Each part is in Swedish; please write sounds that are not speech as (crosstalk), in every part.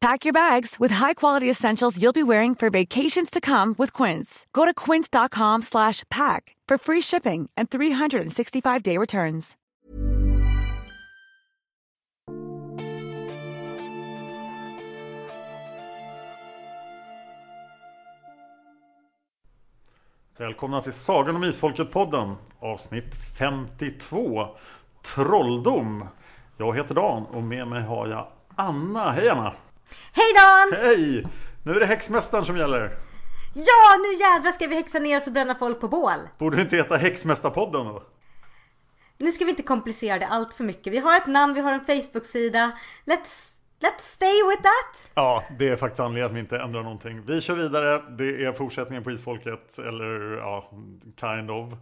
Pack your bags with high-quality essentials you'll be wearing for vacations to come with Quince. Go to quince.com/pack for free shipping and 365-day returns. Välkomna till Sagan om Isfolket-podden avsnitt 52 Trolldom. Jag heter Dan och med mig har jag Anna. Hej Anna! Hej Dan! Hej! Nu är det Häxmästaren som gäller. Ja, nu jädrar ska vi häxa ner oss och bränna folk på bål. Borde det inte heta Häxmästarpodden då? Nu ska vi inte komplicera det allt för mycket. Vi har ett namn, vi har en Facebook-sida. Let's, let's stay with that. Ja, det är faktiskt anledningen att vi inte ändrar någonting. Vi kör vidare. Det är fortsättningen på Isfolket. Eller ja, kind of.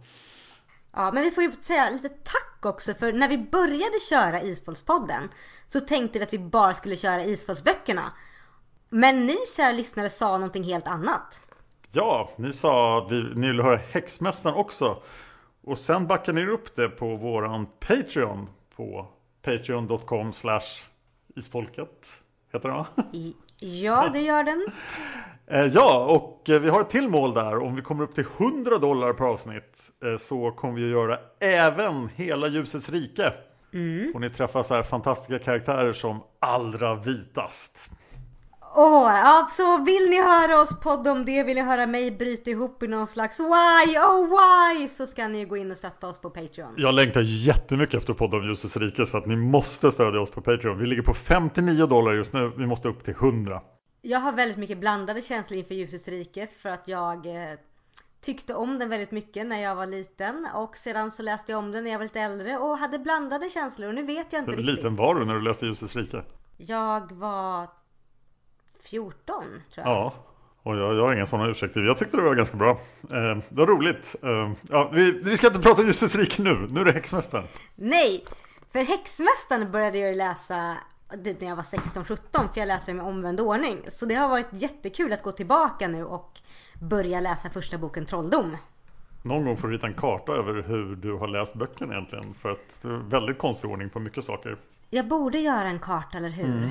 Ja, men vi får ju säga lite tack också för när vi började köra Isfolkspodden så tänkte vi att vi bara skulle köra Isfolksböckerna. Men ni kära lyssnare sa någonting helt annat. Ja, ni sa att vi, ni vill höra Häxmästaren också. Och sen backar ni upp det på våran Patreon på patreon.com slash isfolket. Heter den va? Ja, det gör den. Eh, Ja, och eh, vi har ett till mål där. Om vi kommer upp till 100 dollar per avsnitt eh, så kommer vi att göra även hela ljusets rike. Får ni träffa så här fantastiska karaktärer som allra vitast. Åh, ja, så vill ni höra oss podda om det, vill ni höra mig bryta ihop i någon slags why, oh why, så ska ni gå in och stötta oss på Patreon. Jag längtar jättemycket efter podd om ljusets rike så att ni måste stödja oss på Patreon. Vi ligger på 59 dollar just nu. Vi måste upp till 100. Jag har väldigt mycket blandade känslor inför Ljusets rike för att jag eh, tyckte om den väldigt mycket när jag var liten och sedan så läste jag om den när jag var lite äldre och hade blandade känslor och nu vet jag inte Hur riktigt. liten var du när du läste ljusets rike? Jag var 14 tror jag. Ja, och jag, jag har inga sådana ursäkter. Jag tyckte det var ganska bra. Eh, det var roligt. Eh, ja, vi, vi ska inte prata om ljusets rike nu. Nu är det Häxmästaren. Nej! För Häxmästaren började jag läsa typ när jag var 16-17 för jag läste den i omvänd ordning. Så det har varit jättekul att gå tillbaka nu och börja läsa första boken Trolldom. Någon gång får du rita en karta över hur du har läst böckerna egentligen. För att det är väldigt konstig ordning på mycket saker. Jag borde göra en karta, eller hur?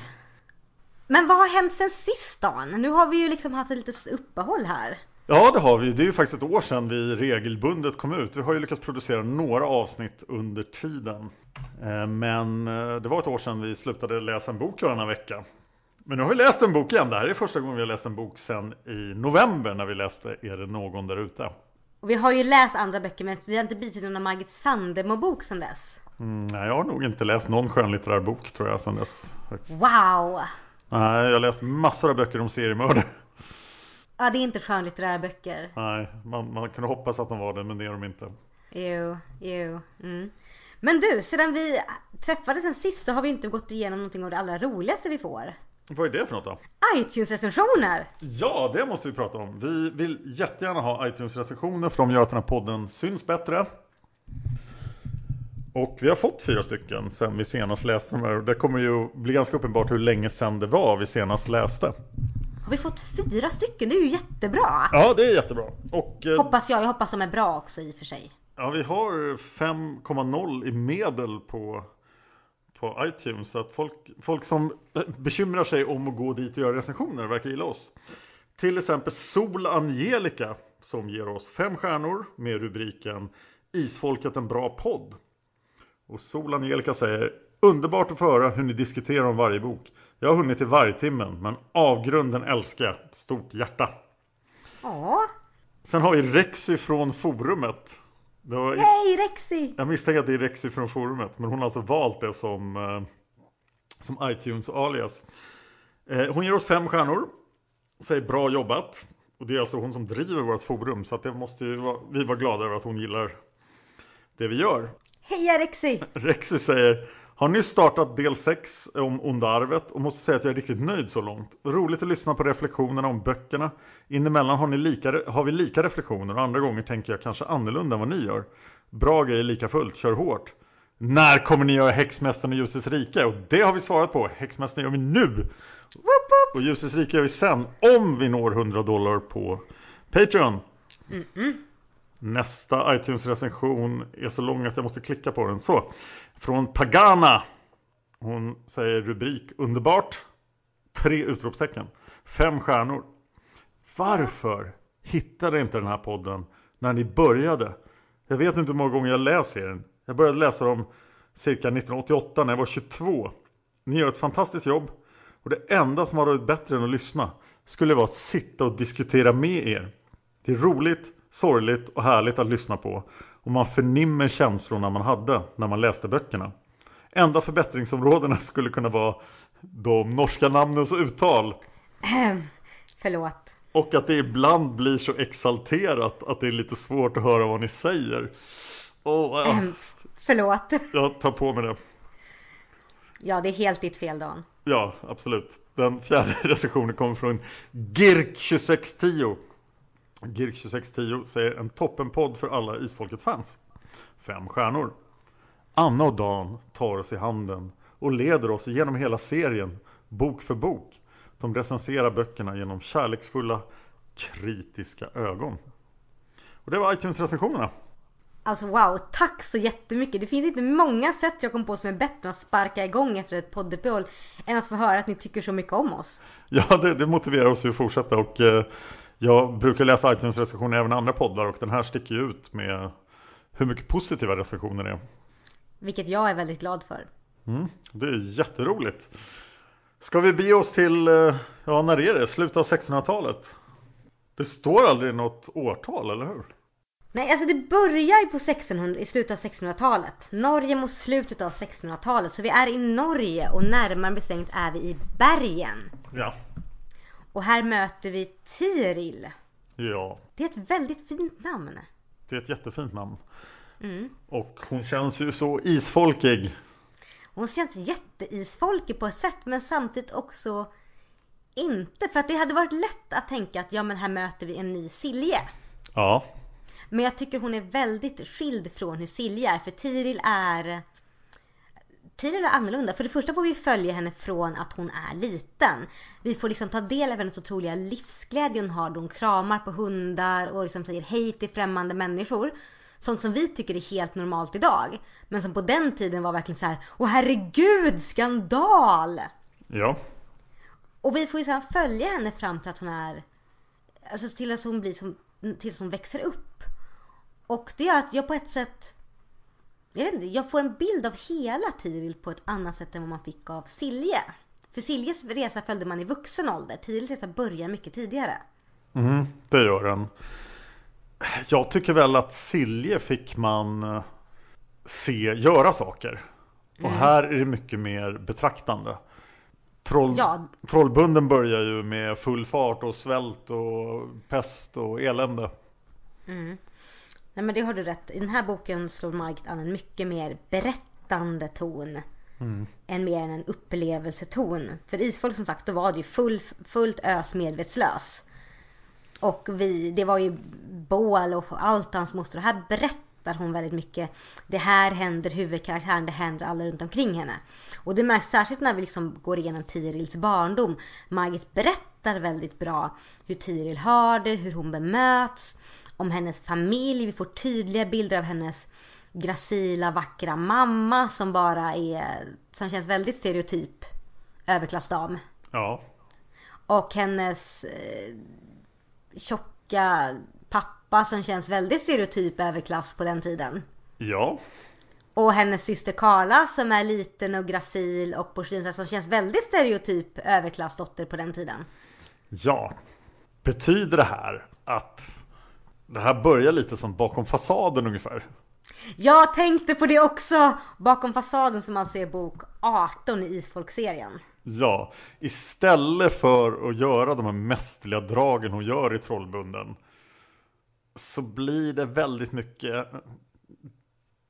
Men vad har hänt sen sist Dan? Nu har vi ju liksom haft ett litet uppehåll här. Ja, det har vi. Det är ju faktiskt ett år sedan vi regelbundet kom ut. Vi har ju lyckats producera några avsnitt under tiden. Eh, Men eh, det var ett år sedan vi slutade läsa en bok varannan vecka. Men nu har vi läst en bok igen. Det här är första gången vi har läst en bok sedan i november när vi läste Är det någon där ute? Vi har ju läst andra böcker men vi har inte bitit någon Margit Sandemo-bok sedan dess. Mm, nej, jag har nog inte läst någon skönlitterär bok tror jag sedan dess. Faktiskt. Wow! Nej, jag har läst massor av böcker om seriemördare. Ja, det är inte skönlitterära böcker. Nej, man, man kunde hoppas att de var det, men det är de inte. Jo, jo. Mm. Men du, sedan vi träffades sen sist så har vi inte gått igenom någonting av det allra roligaste vi får. Vad är det för något då? iTunes-recensioner! Ja, det måste vi prata om. Vi vill jättegärna ha iTunes-recensioner för de gör att den här podden syns bättre. Och vi har fått fyra stycken sen vi senast läste de här. Och Det kommer ju bli ganska uppenbart hur länge sedan det var vi senast läste. Har vi fått fyra stycken? Det är ju jättebra! Ja, det är jättebra. Och eh, Hoppas jag. Jag hoppas de är bra också i och för sig. Ja, vi har 5,0 i medel på, på iTunes. Så att folk, folk som bekymrar sig om att gå dit och göra recensioner verkar gilla oss. Till exempel Sol Angelica som ger oss fem stjärnor med rubriken Isfolket en bra podd. Och Sol Angelica säger Underbart att få höra hur ni diskuterar om varje bok. Jag har hunnit till vargtimmen men avgrunden älskar jag. Stort hjärta. Ja. Sen har vi Rexy från forumet. Var, Yay Rexy! jag misstänker att det är Rexy från forumet men hon har alltså valt det som, eh, som iTunes-alias. Eh, hon ger oss fem stjärnor. Säger bra jobbat. Och det är alltså hon som driver vårt forum så att det måste ju vara, vi vara glada över att hon gillar det vi gör. Heja Rexy! (laughs) Rexy säger Har nyss startat del 6 om Onda Arvet och måste säga att jag är riktigt nöjd så långt. Roligt att lyssna på reflektionerna om böckerna. Inemellan har, ni lika, har vi lika reflektioner och andra gånger tänker jag kanske annorlunda än vad ni gör. Bra grejer lika fullt, kör hårt. När kommer ni göra Häxmästaren och Ljusets rike? Och det har vi svarat på. Häxmästaren gör vi nu! Och Ljusets rike gör vi sen om vi når 100 dollar på Patreon. Nästa iTunes-recension är så lång att jag måste klicka på den. Så, från Pagana. Hon säger rubrik underbart. Tre utropstecken. Fem stjärnor. Varför hittade inte den här podden när ni började? Jag vet inte hur många gånger jag läser den. Jag började läsa dem cirka 1988 när jag var 22. Ni gör ett fantastiskt jobb. Och det enda som har varit bättre än att lyssna skulle vara att sitta och diskutera med er. Det är roligt, sorgligt och härligt att lyssna på. Och man förnimmer känslorna man hade när man läste böckerna. Enda förbättringsområdena skulle kunna vara de norska namnens uttal. Ahem. Förlåt. Och att det ibland blir så exalterat att det är lite svårt att höra vad ni säger. Åh, ja, Ahem. Förlåt. jag tar på mig det. Ja, det är helt ditt fel Dan. Ja, absolut. Den fjärde (laughs) recensionen kommer från Girk2610. Girk2610 säger en toppenpodd för alla Isfolket-fans. Fem stjärnor. Anna och Dan tar oss i handen och leder oss genom hela serien, bok för bok. De recenserar böckerna genom kärleksfulla, kritiska ögon. Och det var iTunes-recensionerna. Alltså wow, tack så jättemycket. Det finns inte många sätt jag kom på som är bättre än att sparka igång efter ett podduppehåll än att få höra att ni tycker så mycket om oss. Ja, det, det motiverar oss att fortsätta och eh, jag brukar läsa iTunes-recensioner även i andra poddar och den här sticker ju ut med hur mycket positiva recensioner det är. Vilket jag är väldigt glad för. Mm, det är jätteroligt. Ska vi bege oss till, eh, ja när är det? Slutet av 1600-talet? Det står aldrig något årtal, eller hur? Nej, alltså det börjar ju på 1600, i slutet av 1600-talet. Norge mot slutet av 1600-talet. Så vi är i Norge och närmare bestämt är vi i bergen. Ja. Och här möter vi Tiril. Ja, Det är ett väldigt fint namn. det är ett jättefint namn. Och hon känns ju så isfolkig. Hon känns jätteisfolkig på ett sätt men samtidigt också inte. För att det hade varit lätt att tänka att ja men här möter vi en ny Silje. Ja, Men jag tycker hon är väldigt skild från hur Silje är. För Tiril är... Tiril är annorlunda. För det första får vi följa henne från att hon är liten. Vi får liksom ta del av hennes otroliga livsglädje hon har. Då hon kramar på hundar och liksom säger hej till främmande människor. Sånt som vi tycker är helt normalt idag. Men som på den tiden var verkligen så här. Åh herregud, skandal! ja, Och vi får ju sedan följa henne fram till att hon är Alltså till att hon blir som Tills hon växer upp Och det gör att jag på ett sätt Jag vet inte, jag får en bild av hela Tiril på ett annat sätt än vad man fick av Silje För Siljes resa följde man i vuxen ålder Tirils resa börjar mycket tidigare mm, det gör den. Jag tycker väl att Silje fick man eh, se göra saker. Och här är det mycket mer betraktande. Troll, Ja. Trollbunden börjar ju med full fart och svält och pest och elände. Nej men det har du rätt I den här boken slår Margit an en mycket mer berättande ton Än mer än en upplevelseton För Isfolk som sagt då var det ju full, fullt ös medvetslös Och vi, det var ju bål och allt hans moster. Och här berättar hon väldigt mycket. Det här händer huvudkaraktären, det händer alla runt omkring henne. Och det märks särskilt när vi liksom går igenom Tirils barndom. Margit berättar väldigt bra hur Tiril har det, hur hon bemöts. Om hennes familj. Vi får tydliga bilder av hennes gracila, vackra mamma som bara är, som känns väldigt stereotyp överklassdam. Ja. Och hennes eh, tjocka pappa som känns väldigt stereotyp överklass på den tiden. Ja. Och hennes syster Carla som är liten och gracil och porslinsdotter som känns väldigt stereotyp överklassdotter på den tiden. Ja. Betyder det här att det här börjar lite som bakom fasaden ungefär? Jag tänkte på det också! Bakom fasaden som alltså är bok 18 i Isfolkserien. Ja, istället för att göra de här mästerliga dragen hon gör i Trollbunden så blir det väldigt mycket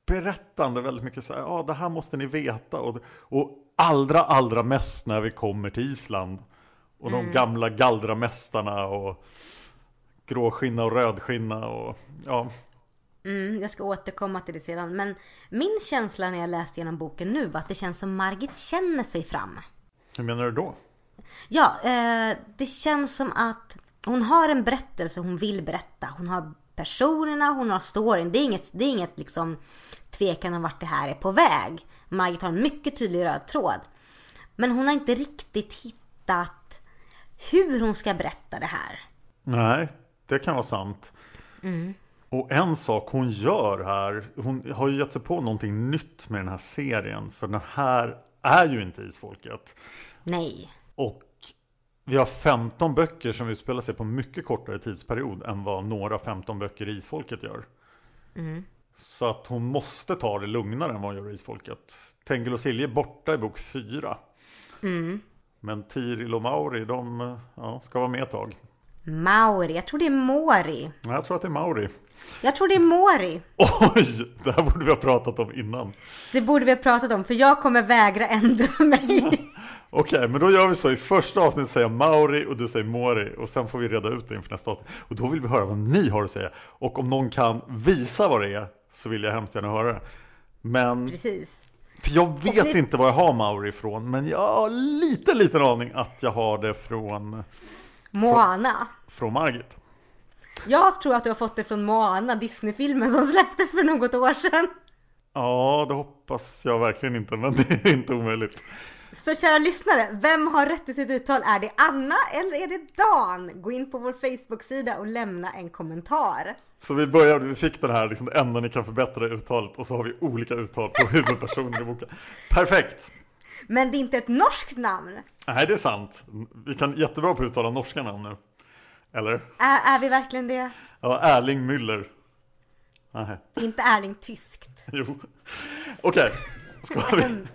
berättande, väldigt mycket så här, ja det här måste ni veta och, och allra, allra mest när vi kommer till Island och de gamla galdramästarna och gråskinna och rödskinna och ja, Mm, jag ska återkomma till det sedan. Men min känsla när jag läste igenom boken nu var att det känns som Margit känner sig fram. hur menar du då? Ja, eh, det känns som att hon har en berättelse hon vill berätta. Hon har personerna, hon har storyn. Det är inget, det är inget liksom tvekan om vart det här är på väg. Margit har en mycket tydlig röd tråd. Men hon har inte riktigt hittat hur hon ska berätta det här. Nej, det kan vara sant. Och en sak hon gör här, hon har ju gett sig på någonting nytt med den här serien. För den här är ju inte Isfolket. Nej. Och vi har 15 böcker som utspelar sig på mycket kortare tidsperiod än vad några 15 böcker i Isfolket gör. Så att hon måste ta det lugnare än vad hon gör i Isfolket. Tengil och Silje är borta i bok 4. Men Tiril och Mauri, de ja, ska vara med ett tag. Mauri, jag tror det är Mori. Jag tror att det är Mauri. Jag tror det är Mori. Oj, det här borde vi ha pratat om innan. Det borde vi ha pratat om för jag kommer vägra ändra mig. Okej, men då gör vi så. I första avsnittet säger jag Mauri och du säger Mori. Och sen får vi reda ut det inför nästa avsnitt. Och då vill vi höra vad ni har att säga. Och om någon kan visa vad det är så vill jag hemskt gärna höra det. Men, Precis. för jag vet det- inte var jag har Mauri ifrån. Men jag har lite, liten aning att jag har det från, Moana. Från Margit. Jag tror att du har fått det från Moana, Disney-filmen som släpptes för något år sedan. Ja, det hoppas jag verkligen inte. Men det är inte omöjligt. Så kära lyssnare, vem har rätt i sitt uttal? Är det Anna eller är det Dan? Gå in på vår Facebook-sida och lämna en kommentar. Så vi började, vi fick den här liksom, det enda ni kan förbättra uttalet och så har vi olika uttal på huvudpersonen i boken. Perfekt! Men det är inte ett norskt namn. Nej, det är sant. Vi kan jättebra på att uttala norska namn nu. Eller? Är, är vi verkligen det? Ja, Erling Müller. Nej, inte Erling tyskt. (laughs) jo. Okej, ska, vi,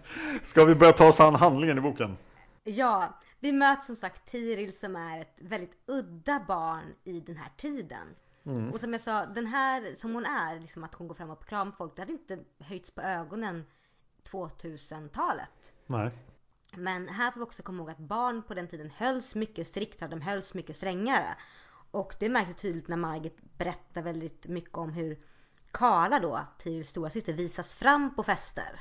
ska vi börja ta oss an handlingen i boken? Ja, vi möter som sagt Tiril som är ett väldigt udda barn i den här tiden. Och som jag sa, den här som hon är, liksom att hon går fram och kramar folk, det hade inte höjts på ögonen 2000-talet. Nej. Men här får vi också komma ihåg att barn på den tiden hölls mycket striktare, de hölls mycket strängare. Och det märks tydligt när Margit berättar väldigt mycket om hur Karla då, Tirils stora syster, visas fram på fester.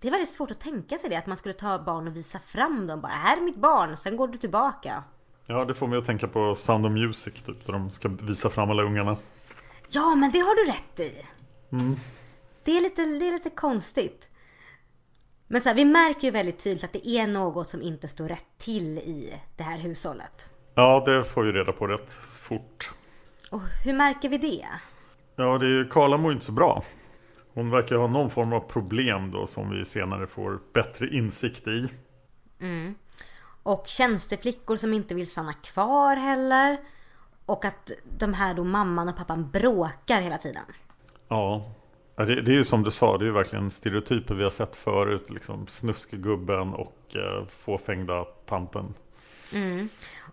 Det är väldigt svårt att tänka sig det, att man skulle ta barn och visa fram dem bara. Här är mitt barn, sen går du tillbaka. Ja, det får mig att tänka på Sound of Music, typ, där de ska visa fram alla ungarna. Ja, men det har du rätt i. Det, är lite, det är lite konstigt. Men så här, vi märker ju väldigt tydligt att det är något som inte står rätt till i det här hushållet. Ja, det får vi reda på rätt fort. Och hur märker vi det? Ja, det är ju, Karla mår inte så bra. Hon verkar ha någon form av problem då som vi senare får bättre insikt i. Och tjänsteflickor som inte vill stanna kvar heller. Och att de här då mamman och pappan bråkar hela tiden. Ja, Ja, det, det är ju som du sa, det är ju verkligen stereotyper vi har sett förut. Liksom snuskgubben och eh, fåfängda tanten.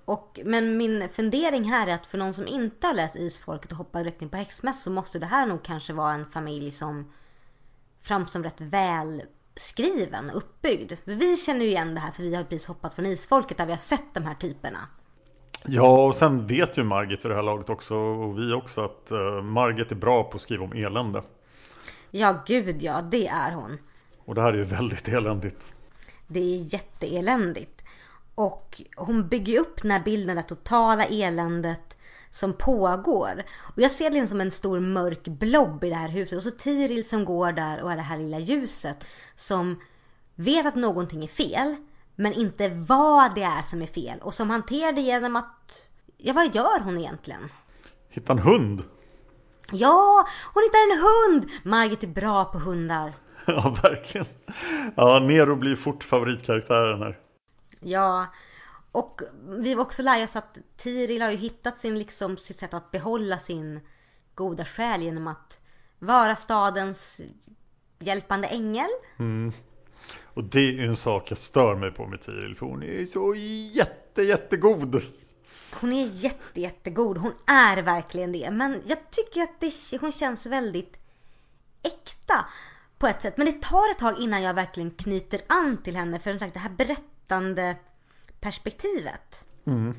Och, men min fundering här är att för någon som inte har läst Isfolket och hoppat direkt in på häxmäss så måste det här nog kanske vara en familj som fram som rätt välskriven och uppbyggd. För vi känner ju igen det här för vi har precis hoppat från Isfolket där vi har sett de här typerna. Ja, och sen vet ju Margit vid det här laget också, och vi också, att eh, Margit är bra på att skriva om elände. Ja, gud ja, det är hon. Och det här är ju väldigt eländigt. Det är jätteeländigt. Och hon bygger upp den här bilden, det totala eländet som pågår. Och jag ser det som en stor mörk blob i det här huset. Och så Tiril som går där och är det här lilla ljuset som vet att någonting är fel. Men inte vad det är som är fel. Och som hanterar det genom att... Ja, vad gör hon egentligen? Hitta en hund. Ja, hon hittar en hund! Margit är bra på hundar. (laughs) Ja, verkligen. Ja, Nero blir fort favoritkaraktären här. Ja, och vi har också lärt oss att Tiril har ju hittat sin, liksom, sitt sätt att behålla sin goda själ genom att vara stadens hjälpande ängel. Mm. Och det är ju en sak jag stör mig på med Tiril, för hon är så jätte, jättegod. Hon är jätte, jättegod. Hon är verkligen det. Men jag tycker att det, hon känns väldigt äkta på ett sätt. Men det tar ett tag innan jag verkligen knyter an till henne. För som sagt, det här berättande perspektivet. Mm.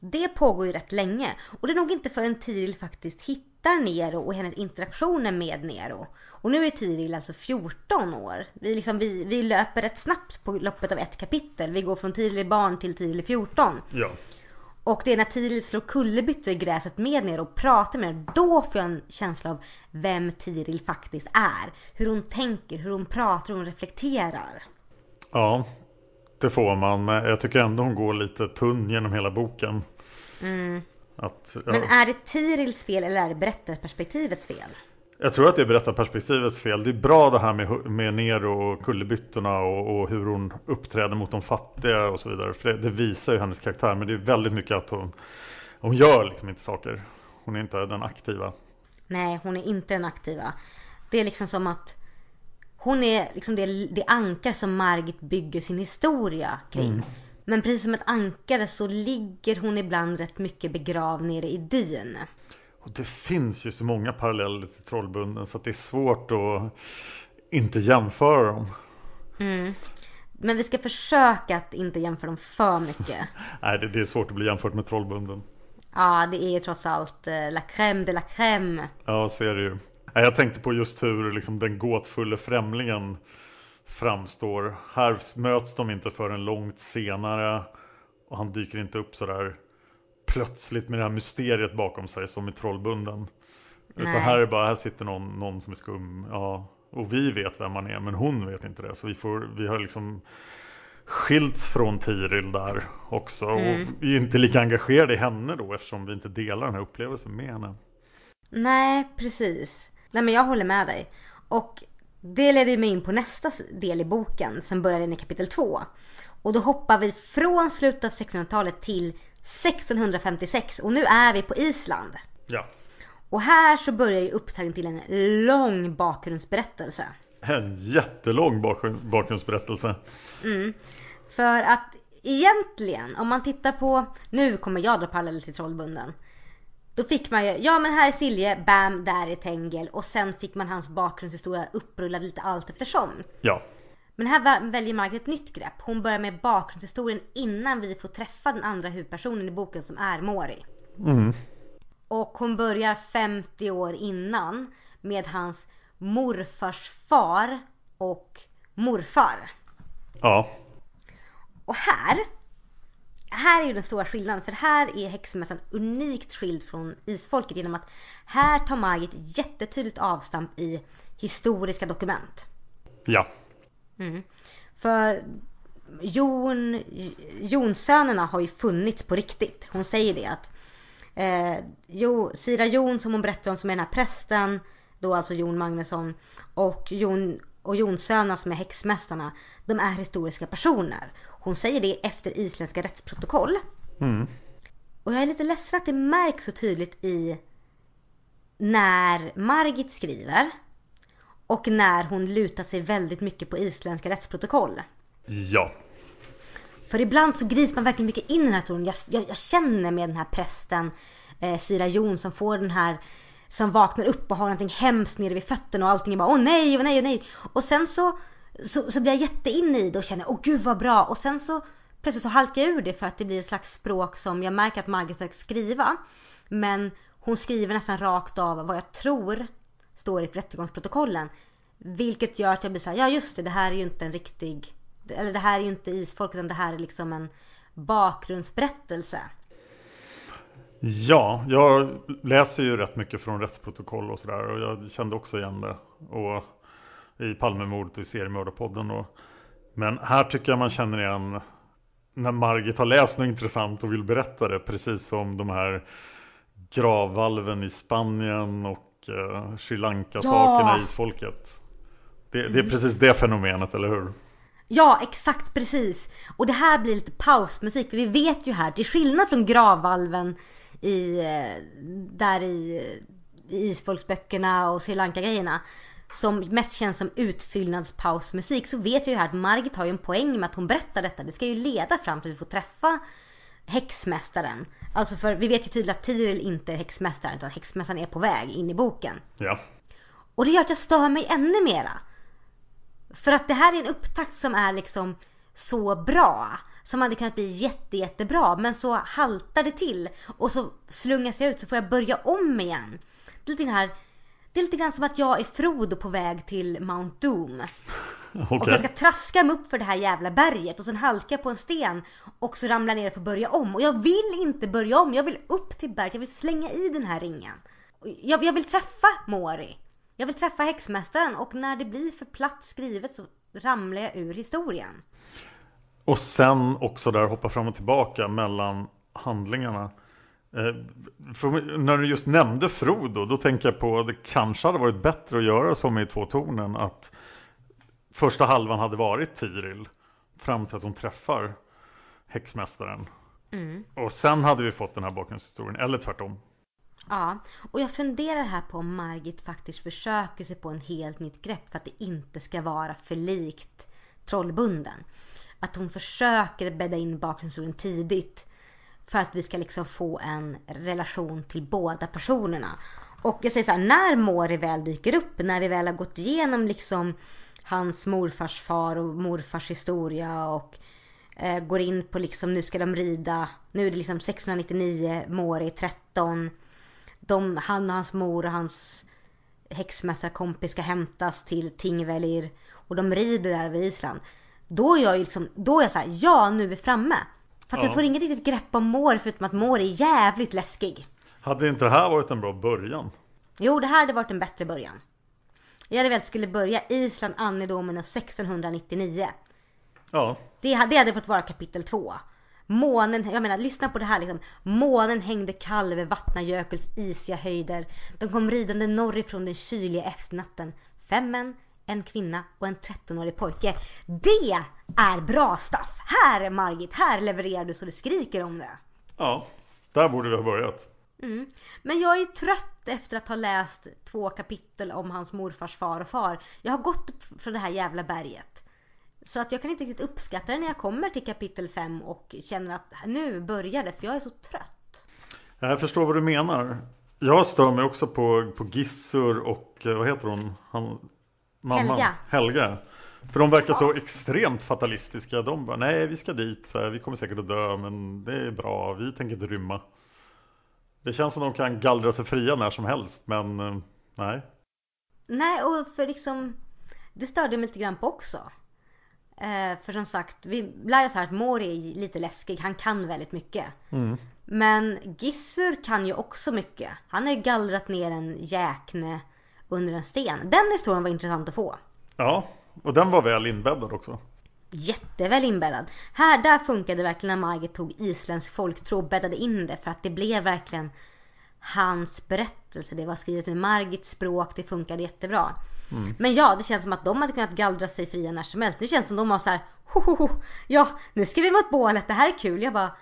Det pågår ju rätt länge. Och det är nog inte förrän Tiril faktiskt hittar Nero och hennes interaktioner med Nero. Och nu är Tiril alltså 14 år. Vi, liksom, vi, vi löper rätt snabbt på loppet av ett kapitel. Vi går från Tiril barn till Tiril 14. Ja. Och det är när Tiril slår kullerbyttor i gräset med Nero och pratar med henne. Då får jag en känsla av vem Tiril faktiskt är. Hur hon tänker, hur hon pratar, hur hon reflekterar. Ja, det får man. Men jag tycker ändå hon går lite tunn genom hela boken. Mm. Att, ja. Men är det Tirils fel eller är det berättarperspektivets fel? Jag tror att det är berättarperspektivets fel. Det är bra det här med, med Nero och kullerbyttorna och, och hur hon uppträder mot de fattiga och så vidare. För det, det, visar ju hennes karaktär. Men det är väldigt mycket att hon, hon gör liksom inte saker. Hon är inte den aktiva. Nej, hon är inte den aktiva. Det är liksom som att hon är liksom det, det ankar som Margit bygger sin historia kring. Mm. Men precis som ett ankare så ligger hon ibland rätt mycket begravd nere i dyn. Och det finns ju så många paralleller till Trollbunden så att det är svårt att inte jämföra dem. Mm. Men vi ska försöka att inte jämföra dem för mycket. (laughs) Nej, det, det, är svårt att bli jämfört med Trollbunden. Ja, det är ju trots allt eh, la crème de la crème. Ja, så är det ju. Jag tänkte på just hur liksom, den gåtfulla främlingen framstår. Här möts de inte förrän långt senare. Och han dyker inte upp sådär plötsligt med det här mysteriet bakom sig som i Trollbunden. Utan här är bara, här sitter någon, någon som är skum. Ja, och vi vet vem man är, men hon vet inte det. Så vi, får, vi har liksom skilts från Tiril där också. Mm. Och vi är inte lika engagerade i henne då eftersom vi inte delar den här upplevelsen med henne. Nej, precis. Nej men jag håller med dig. Och det leder mig in på nästa del i boken som börjar in i kapitel 2. Och då hoppar vi från slutet av 1600-talet till 1656 och nu är vi på Island. Ja. Och här så börjar ju upptagningen till en lång bakgrundsberättelse. En jättelång bakgrundsberättelse. Mm. För att egentligen, om man tittar på, nu kommer jag dra paralleller till Trollbunden. Då fick man ju, ja men här är Silje, bam, där är Tengel och sen fick man hans bakgrundshistoria upprullad lite allt eftersom. Ja. Men här väljer Margaret ett nytt grepp. Hon börjar med bakgrundshistorien innan vi får träffa den andra huvudpersonen i boken som är Mori. Mm. Och hon börjar 50 år innan med hans morfars far och morfar. Ja. Och här här är ju den stora skillnaden för här är häxmässan unikt skild från isfolket genom att här tar Margit jättetydligt avstamp i historiska dokument. Ja. Mm. För Jon, Jonsönerna har ju funnits på riktigt. Hon säger det att eh, jo, Sira Jon som hon berättar om som är den här prästen, då alltså Jon Magnusson och Jon och Jonsönerna som är häxmästarna, de är historiska personer. Hon säger det efter isländska rättsprotokoll. Mm. Och jag är lite ledsen att det märks så tydligt i när Margit skriver och när hon lutar sig väldigt mycket på isländska rättsprotokoll. Ja. För ibland så grips man verkligen mycket in i den här historien. Jag, jag, jag, känner med den här prästen eh, Sira Jon som får den här som vaknar upp och har någonting hemskt nere vid fötterna och allting är bara åh nej, åh nej, åh nej. Och sen så så, så blir jag jätteinne i det och känner åh gud vad bra och sen så plötsligt så halkar jag ur det för att det blir ett slags språk som jag märker att Margit försöker skriva. Men hon skriver nästan rakt av vad jag tror står i rättegångsprotokollen. Vilket gör att jag blir så här, ja just det, det här är ju inte en riktig, eller det här är ju inte isfolk utan det här är liksom en bakgrundsberättelse. Ja, jag läser ju rätt mycket från rättsprotokoll och sådär och jag kände också igen det. Och i Palmemordet och i seriemördarpodden. Och, men här tycker jag man känner igen när Margit har läst något intressant och vill berätta det. Precis som de här gravvalven i Spanien och uh, Sri Lanka-sakerna ja. i Isfolket. Det, det är precis det fenomenet, eller hur? Ja, exakt precis. Och det här blir lite pausmusik. För vi vet ju här, till skillnad från gravvalven i, eh, där i, i isfolksböckerna och Sri Lanka-grejerna som mest känns som utfyllnadspausmusik så vet jag ju här att Margit har ju en poäng med att hon berättar detta. Det ska ju leda fram till att vi får träffa häxmästaren. Alltså för vi vet ju tydligt att Tiril inte är häxmästaren utan häxmästaren är på väg in i boken. Ja. Och det gör att jag stör mig ännu mera. För att det här är en upptakt som är liksom så bra. Som hade kunnat bli jätte, jättebra. Men så haltar det till. Och så slungas jag ut så får jag börja om igen. Det är lite här det är lite grann som att jag är Frodo på väg till Mount Doom. Okay. (laughs) Och jag ska traska mig upp för det här jävla berget och sen halka på en sten och så ramla ner och få börja om. Och jag vill inte börja om, jag vill upp till berget, jag vill slänga i den här ringen. Jag, jag vill träffa Mori. Jag vill träffa häxmästaren och när det blir för platt skrivet så ramlar jag ur historien. Och sen också där hoppa fram och tillbaka mellan handlingarna. Eh, för när du just nämnde Frodo, då tänker jag på att det kanske hade varit bättre att göra som i Två tornen. Att första halvan hade varit Tiril. Fram till att hon träffar häxmästaren. Mm. Och sen hade vi fått den här bakgrundshistorien, eller tvärtom. Ja, och jag funderar här på om Margit faktiskt försöker sig på en helt nytt grepp för att det inte ska vara för likt Trollbunden. Att hon försöker bädda in bakgrundshistorien tidigt för att vi ska liksom få en relation till båda personerna. Och jag säger så här, när Mori väl dyker upp, när vi väl har gått igenom liksom hans morfars far och morfars historia och eh, går in på liksom nu ska de rida, nu är det liksom 1699, Mori 13. De, han och hans mor och hans häxmästarkompis ska hämtas till Tingvellir och de rider där vid Island. Då är jag liksom, då är jag så här, ja nu är vi framme. Fast ja. jag får inget riktigt grepp om Mår förutom att Mår är jävligt läskig. Hade inte det här varit en bra början? Jo, det här hade varit en bättre början. Jag hade velat skulle börja Island Annedomen 1699. Ja. Det hade, det hade fått vara kapitel två. Månen, jag menar lyssna på det här liksom. Månen hängde kall över Vatnajökuls isiga höjder. De kom ridande norrifrån den kyliga efternatten. Fem män, en kvinna och en 13-årig pojke. Det är bra stuff! Här Margit, här levererar du så det skriker om det. Ja, där borde du ha börjat. Mm. Men jag är trött efter att ha läst två kapitel om hans morfars far och far. Jag har gått upp från det här jävla berget. Så att jag kan inte riktigt uppskatta det när jag kommer till kapitel 5 och känner att nu börjar det för jag är så trött. Jag förstår vad du menar. Jag stör mig också på, på Gissur och eh, vad heter hon? Han, mamman. Helga. Helga. För de verkar så extremt fatalistiska. De bara, nej vi ska dit, så här, vi kommer säkert att dö, men det är bra, vi tänker inte rymma. Det känns som de kan gallra sig fria när som helst, men eh, nej. Nej, och för liksom, det störde mig lite grann på också. Eh, för som sagt, vi lär oss här att Mori är lite läskig, han kan väldigt mycket. Mm. Men Gissur kan ju också mycket. Han har ju gallrat ner en jäkne under en sten. Den historien var intressant att få. Ja, och den var väl inbäddad också. Jätteväl inbäddad. Här, där funkade det verkligen när Margit tog isländsk folktro och bäddade in det för att det blev verkligen hans berättelse. Det var skrivet med Margits språk, det funkade jättebra. Mm. Men ja, det känns som att de hade kunnat gallra sig fria när som helst. Det känns som de var så här, ho, ja, nu ska vi mot bålet, det här är kul. Jag bara,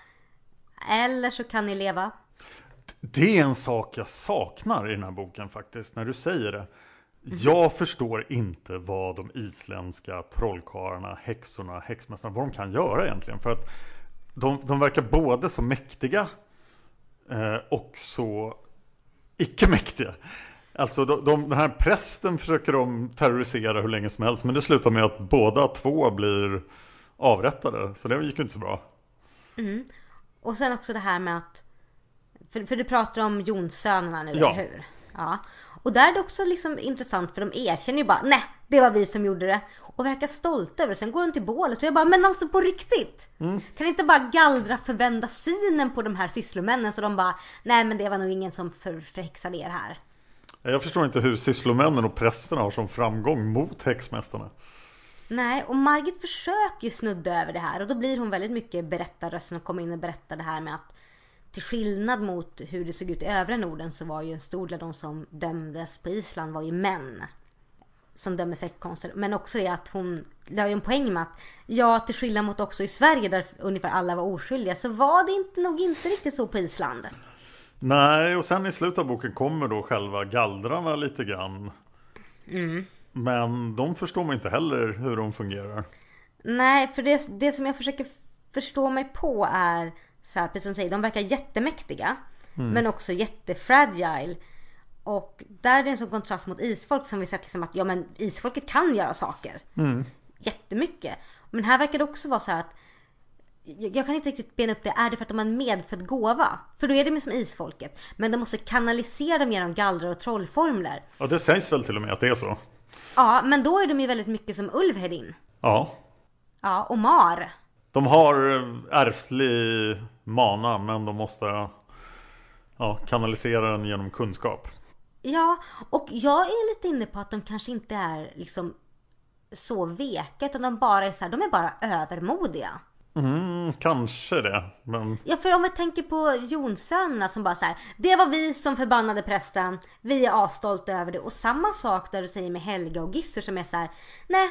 eller så kan ni leva. Det är en sak jag saknar i den här boken faktiskt, när du säger det. Jag förstår inte vad de isländska trollkarlarna, häxorna, häxmästarna, vad de kan göra egentligen. För att de, de verkar både så mäktiga eh, och så icke-mäktiga. Alltså de, de, den här prästen försöker de terrorisera hur länge som helst men det slutar med att båda två blir avrättade. Så det gick ju inte så bra. Mm. Och sen också det här med att för, för du pratar om Jonssönerna nu, ja. eller hur? Ja. Och där är det också liksom intressant för de erkänner ju bara nej, det var vi som gjorde det. Och verkar stolta över det. Sen går de till bålet och jag bara, men alltså på riktigt! Mm. Kan inte bara gallra förvända synen på de här sysslomännen så de bara, nej men det var nog ingen som för, förhäxade er här. Jag förstår inte hur sysslomännen och prästerna har som framgång mot häxmästarna. Nej, och Margit försöker ju snudda över det här och då blir hon väldigt mycket berättarrösten och kommer in och berättar det här med att till skillnad mot hur det såg ut i övriga Norden så var ju en stor del av de som dömdes på Island var ju män. Som dömde för konster. Men också det att hon la ju en poäng med att ja, till skillnad mot också i Sverige där ungefär alla var oskyldiga så var det inte, nog inte riktigt så på Island. Nej, och sen i slutet av boken kommer då själva gallrarna lite grann. Men de förstår man inte heller hur de fungerar. Nej, för det, det som jag försöker förstå mig på är så här, precis som du säger, de verkar jättemäktiga. Men också jättefragile. Och där är det en sån kontrast mot isfolk som vi sett liksom att ja men isfolket kan göra saker. Jättemycket. Men här verkar det också vara så här att jag jag kan inte riktigt bena upp det. Är det för att de har en medfödd gåva? För då är det som isfolket. Men de måste kanalisera dem genom gallrar och trollformler. Ja, det sägs väl till och med att det är så. Ja, men då är de ju väldigt mycket som Ulvhedin. Ja, Ja, och Mar. De har eh, ärftlig mana men de måste ja, kanalisera den genom kunskap. Ja, och jag är lite inne på att de kanske inte är liksom så veka utan de bara är så här, de är bara övermodiga. Mm, kanske det. Men Ja, för om vi tänker på Jonsönerna som bara så här, det var vi som förbannade prästen, vi är asstolta över det. Och samma sak där du säger med Helga och Gissur som är så här, nej,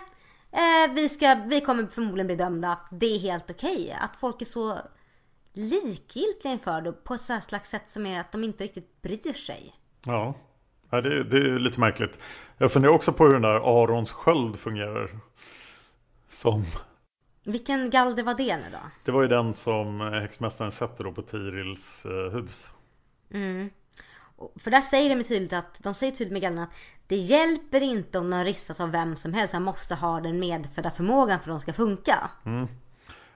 eh, vi, ska, vi kommer förmodligen bli dömda, det är helt okej. Att folk är så likgiltiga inför det på ett så här slags sätt som är att de inte riktigt bryr sig. ja, ja det, det är lite märkligt. Jag funderar också på hur den där Arons sköld fungerar. Som, Vilken galde var det nu då? det var ju den som häxmästaren sätter då på Tirils eh, hus. Och- För där säger de tydligt att, de säger tydligt med gallerna att det hjälper inte om de ristas av vem som helst. Man måste ha den medfödda förmågan för att de ska funka.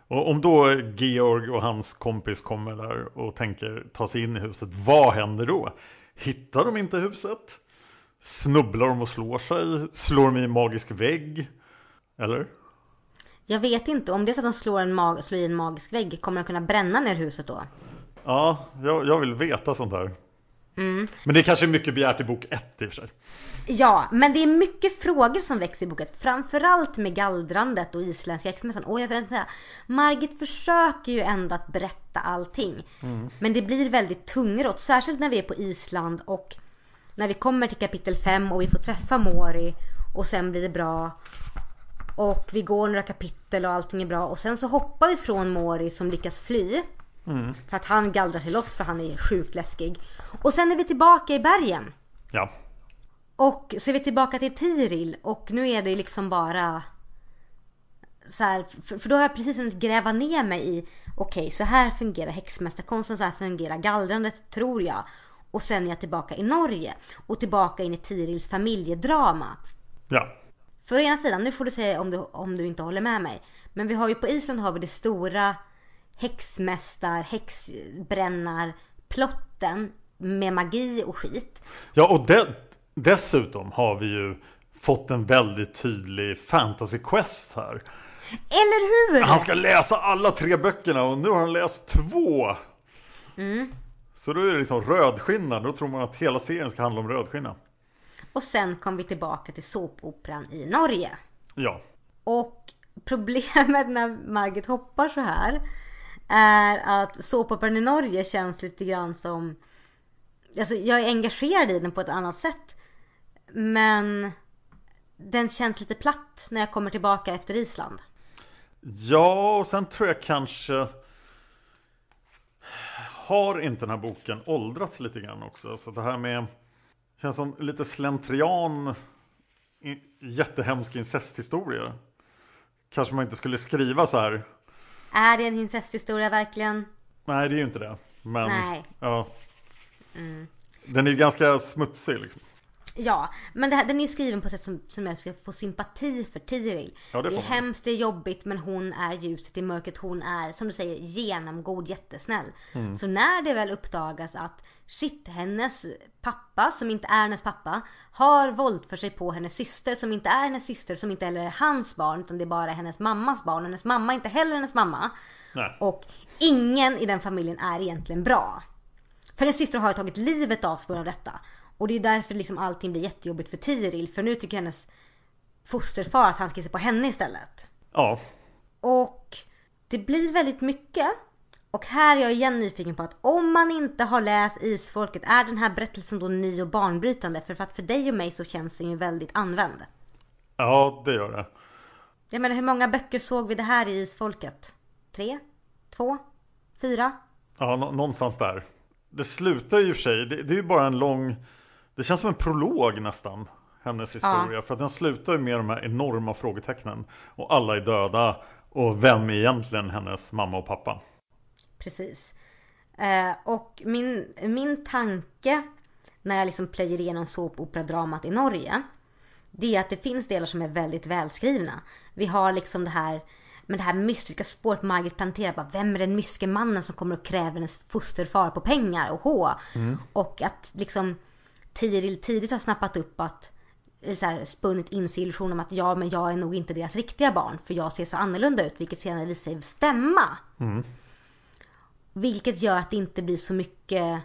Och om då Georg och hans kompis kommer där och tänker ta sig in i huset, vad händer då? Hittar de inte huset? Snubblar de och slår sig? Slår de i en magisk vägg? Eller? Jag vet inte, om det är så att de slår, en mag- slår i en magisk vägg, kommer de kunna bränna ner huset då? Ja, jag, jag vill veta sånt här. Men det kanske är mycket begärt i bok ett i och för sig. Ja, men det är mycket frågor som väcks i boken. Framförallt med gallrandet och isländska häxmässan. Och jag vill säga, Margit försöker ju ändå att berätta allting. Men det blir väldigt tungrott. Särskilt när vi är på Island och när vi kommer till kapitel 5 och vi får träffa Mori. Och sen blir det bra. Och vi går några kapitel och allting är bra. Och sen så hoppar vi från Mori som lyckas fly. För att han gallrar till oss för han är sjukt läskig. Och sen är vi tillbaka i bergen. Ja. Och så är vi tillbaka till Tiril och nu är det liksom bara så här, för, för då har jag precis hunnit gräva ner mig i okej så här fungerar häxmästarkonsten, så här fungerar gallrandet tror jag. Och sen är jag tillbaka i Norge och tillbaka in i Tirils familjedrama. Ja. För å ena sidan, nu får du säga om du, om du inte håller med mig. Men vi har ju på Island har vi det stora häxmästar, häxbrännar, plotten med magi och skit. Ja, och de, dessutom har vi ju fått en väldigt tydlig fantasy quest här. Eller hur? Han ska läsa alla tre böckerna och nu har han läst två. Så då är det liksom rödskinna. Då tror man att hela serien ska handla om rödskinna. Och sen kom vi tillbaka till såpoperan i Norge. Ja. Och problemet när Margit hoppar så här är att såpoperan i Norge känns lite grann som... Alltså jag är engagerad i den på ett annat sätt. Men den känns lite platt när jag kommer tillbaka efter Island. Ja, och sen tror jag kanske... Har inte den här boken åldrats lite grann också? Så det här med... Känns som lite slentrian Jättehemsk incesthistoria. Kanske man inte skulle skriva så här. Är det en incesthistoria verkligen? Nej, det är ju inte det. Men, Nej. Ja. Den är ju ganska smutsig liksom. Ja, men det här, den är ju skriven på ett sätt som, som jag ska få sympati för Tiril. Ja, det det är man. hemskt, det är jobbigt men hon är ljuset i mörkret. Hon är, som du säger, genomgod, jättesnäll. Mm. Så när det väl uppdagas att shit, hennes pappa, som inte är hennes pappa, har våldfört sig på hennes syster, som inte är hennes syster, som inte heller är hans barn, utan det är bara hennes mammas barn. Hennes mamma är inte heller hennes mamma. Nej. Och ingen i den familjen är egentligen bra. För hennes syster har tagit livet av sig på grund av detta. Och det är därför liksom allting blir jättejobbigt för Tiril. För nu tycker hennes fosterfar att han ska se på henne istället. Ja, Och det blir väldigt mycket. Och här är jag igen nyfiken på att om man inte har läst Isfolket, är den här berättelsen då ny och banbrytande? För, att för dig och mig så känns den ju väldigt använd. ja det gör det. Jag menar hur många böcker såg vi det här i Isfolket? Tre? Två? Fyra? Ja, nå- någonstans där. Det slutar ju i och för sig, det, det är ju bara en lång, det känns som en prolog nästan, hennes historia. För att den slutar ju med de här enorma frågetecknen. Och alla är döda. Och vem är egentligen hennes mamma och pappa? Precis. Eh, och min, min tanke när jag liksom plöjer igenom såpoperadramat i Norge. Det är att det finns delar som är väldigt välskrivna. Vi har liksom det här men det här mystiska spåret Margit planterar. Bara, vem är den mystiska mannen som kommer och kräver hennes fosterfar på pengar och hå? Och att liksom Tiril tidigt har snappat upp att så här, spunnit in sig illusionen om att ja, men jag är nog inte deras riktiga barn för jag ser så annorlunda ut, vilket senare visar sig stämma. Vilket gör att det inte blir så mycket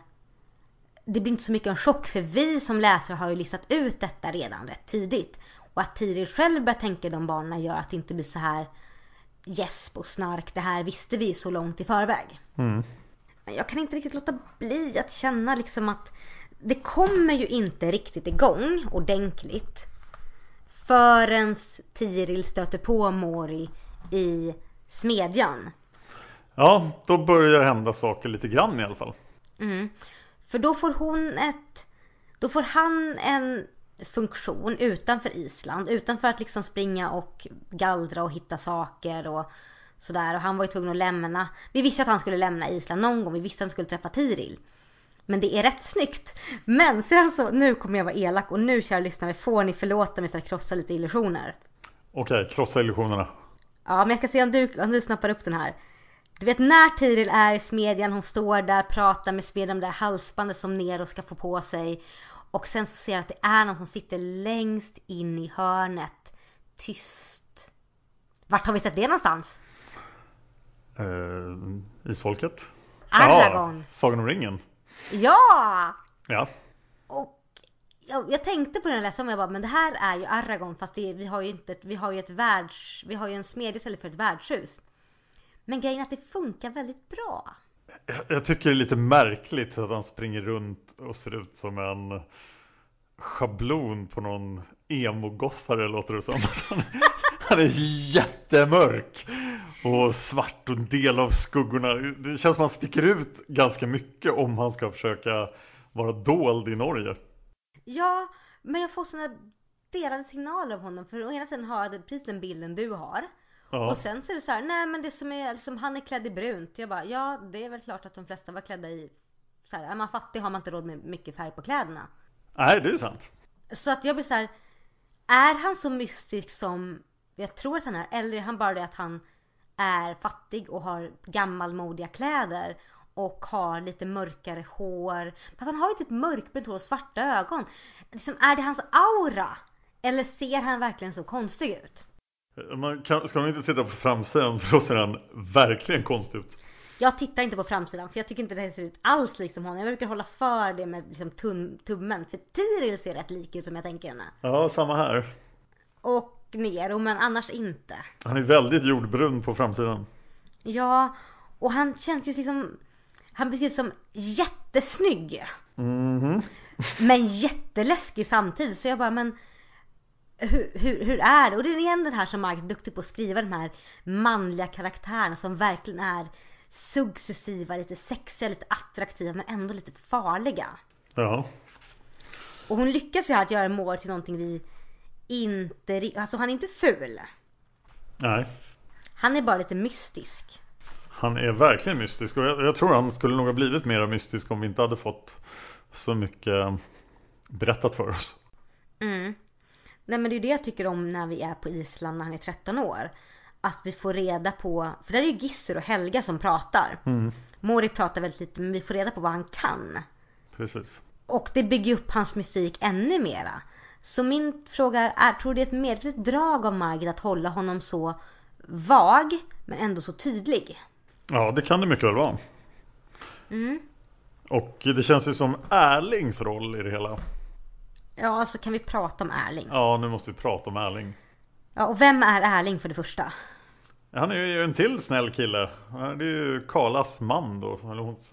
Det blir inte så mycket en chock för vi som läsare har ju listat ut detta redan rätt tidigt. Och att Tiril själv börjar tänka de banorna gör att det inte blir så här gäsp och snark. Det här visste vi så långt i förväg. Men jag kan inte riktigt låta bli att känna liksom att det kommer ju inte riktigt igång ordentligt förrän Tiril stöter på Mori i smedjan. Ja, då börjar hända saker lite grann i alla fall. För då får hon ett... Då får han en funktion utanför Island. Utanför att liksom springa och gallra och hitta saker och sådär. Och han var ju tvungen att lämna. Vi visste att han skulle lämna Island någon gång. Vi visste att han skulle träffa Tiril. Men det är rätt snyggt. Men sen så, nu kommer jag vara elak och nu kära lyssnare får ni förlåta mig för att krossa lite illusioner. Okej, krossa illusionerna. Ja, men jag ska se om du, om du snappar upp den här. Du vet när Tiril är i smedjan, hon står där, pratar med smedjan om det där halsbandet som Nero ska få på sig. Och sen så ser jag att det är någon som sitter längst in i hörnet. Tyst. Vart har vi sett det någonstans? Eh, isfolket? Aragorn. Ja, Sagan om ringen. Ja! Ja. Och jag, jag tänkte på den läste om, jag bara, men det här är ju Aragorn fast det, vi har ju inte, vi har ju ett världs, vi har ju en smedja istället för ett värdshus. Men grejen är att det funkar väldigt bra. Jag- Jag tycker det är lite märkligt att han springer runt och ser ut som en schablon på någon emo-gothare låter det som. (laughs) Han är jättemörk och svart och en del av skuggorna. Det känns som att han sticker ut ganska mycket om han ska försöka vara dold i Norge. Ja, men jag får såna delade signaler av honom. För å ena sidan har jag precis den bilden du har. Ja. Och sen så är det så här, nej men det som är, liksom, han är klädd i brunt. Jag bara, ja det är väl klart att de flesta var klädda i, så här, är man fattig har man inte råd med mycket färg på kläderna. Nej, det är sant. Så att jag blir så här, är han så mystisk som jag tror att han är? Eller är han bara det att han är fattig och har gammalmodiga kläder och har lite mörkare hår. Fast han har ju typ mörkbrunt hår och svarta ögon. Liksom, är det hans aura? Eller ser han verkligen så konstig ut? Man kan, ska man inte titta på framsidan (laughs) för då ser han verkligen konstig ut. Jag tittar inte på framsidan för jag tycker inte det ser ut alls liksom honom. Jag brukar hålla för det med liksom tum, tummen. För Tiril ser rätt lik ut som jag tänker henne. Ja, samma här. Och Nero men annars inte. Han är väldigt jordbrun på framsidan. Ja, och han känns ju liksom... Han beskrivs som jättesnygg. Men jätteläskig samtidigt. Så jag bara, men... Hur, hur, hur är det? Och det är igen den här som Mark är duktig på att skriva de här manliga karaktärerna som verkligen är successiva, lite sexiga, lite attraktiva men ändå lite farliga. Ja. Och hon lyckas ju här att göra Moore till någonting vi inte... Alltså han är inte ful. Nej. Han är bara lite mystisk. Han är verkligen mystisk och jag, jag tror han skulle nog ha blivit mer mystisk om vi inte hade fått så mycket berättat för oss. Nej men det är det jag tycker om när vi är på Island när han är 13 år. Att vi får reda på, för där är ju Gisser och Helga som pratar. Mori pratar väldigt lite men vi får reda på vad han kan. Precis. Och det bygger upp hans mystik ännu mera. Så min fråga är, tror du det är ett medvetet drag av Margit att hålla honom så vag men ändå så tydlig? Ja, det kan det mycket väl vara. Och det känns ju som Erlings roll i det hela. Ja, så kan vi prata om Erling. Ja, nu måste vi prata om Erling. Ja, och vem är Erling för det första? Han är ju en till snäll kille. Det är ju Karlas man då.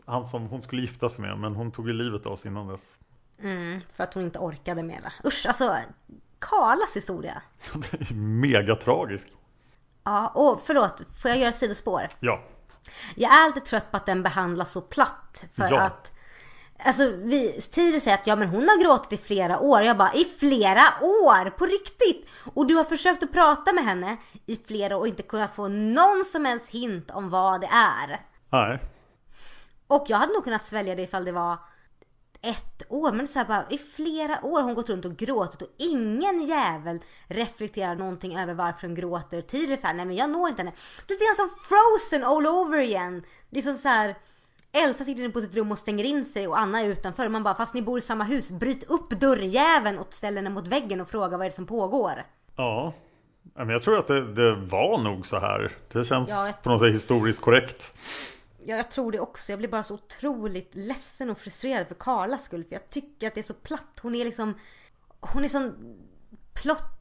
Han som hon skulle gifta sig med. Men hon tog ju livet av sig innan dess. Mm, för att hon inte orkade mera. Usch, alltså Karlas historia. (laughs) Det är mega tragiskt. Ja, och förlåt, får jag göra sidospår? Ja. Jag är lite trött på att den behandlas så platt. För Ja. att Alltså vi, Tiril säger att ja men hon har gråtit i flera år. Jag bara i flera år? På riktigt? Och du har försökt att prata med henne i flera år och inte kunnat få någon som helst hint om vad det är. Nej. Och jag hade nog kunnat svälja det ifall det var ett år. Men så här bara i flera år har hon gått runt och gråtit och ingen jävel reflekterar någonting över varför hon gråter. Tiril är så här, nej men jag når inte henne. Lite grann som Frozen all over igen. Det är som så här. Elsa sitter inne på sitt rum och stänger in sig och Anna är utanför. Man bara, fast ni bor i samma hus, bryt upp dörrjäveln och ställ henne mot väggen och fråga vad är det som pågår. Ja. Men jag tror att det, det var nog så här. Det känns Ja, på något sätt historiskt korrekt. Ja, jag tror det också. Jag blir bara så otroligt ledsen och frustrerad för Karlas skull. För jag tycker att det är så platt. Hon är liksom... Hon är sån plott...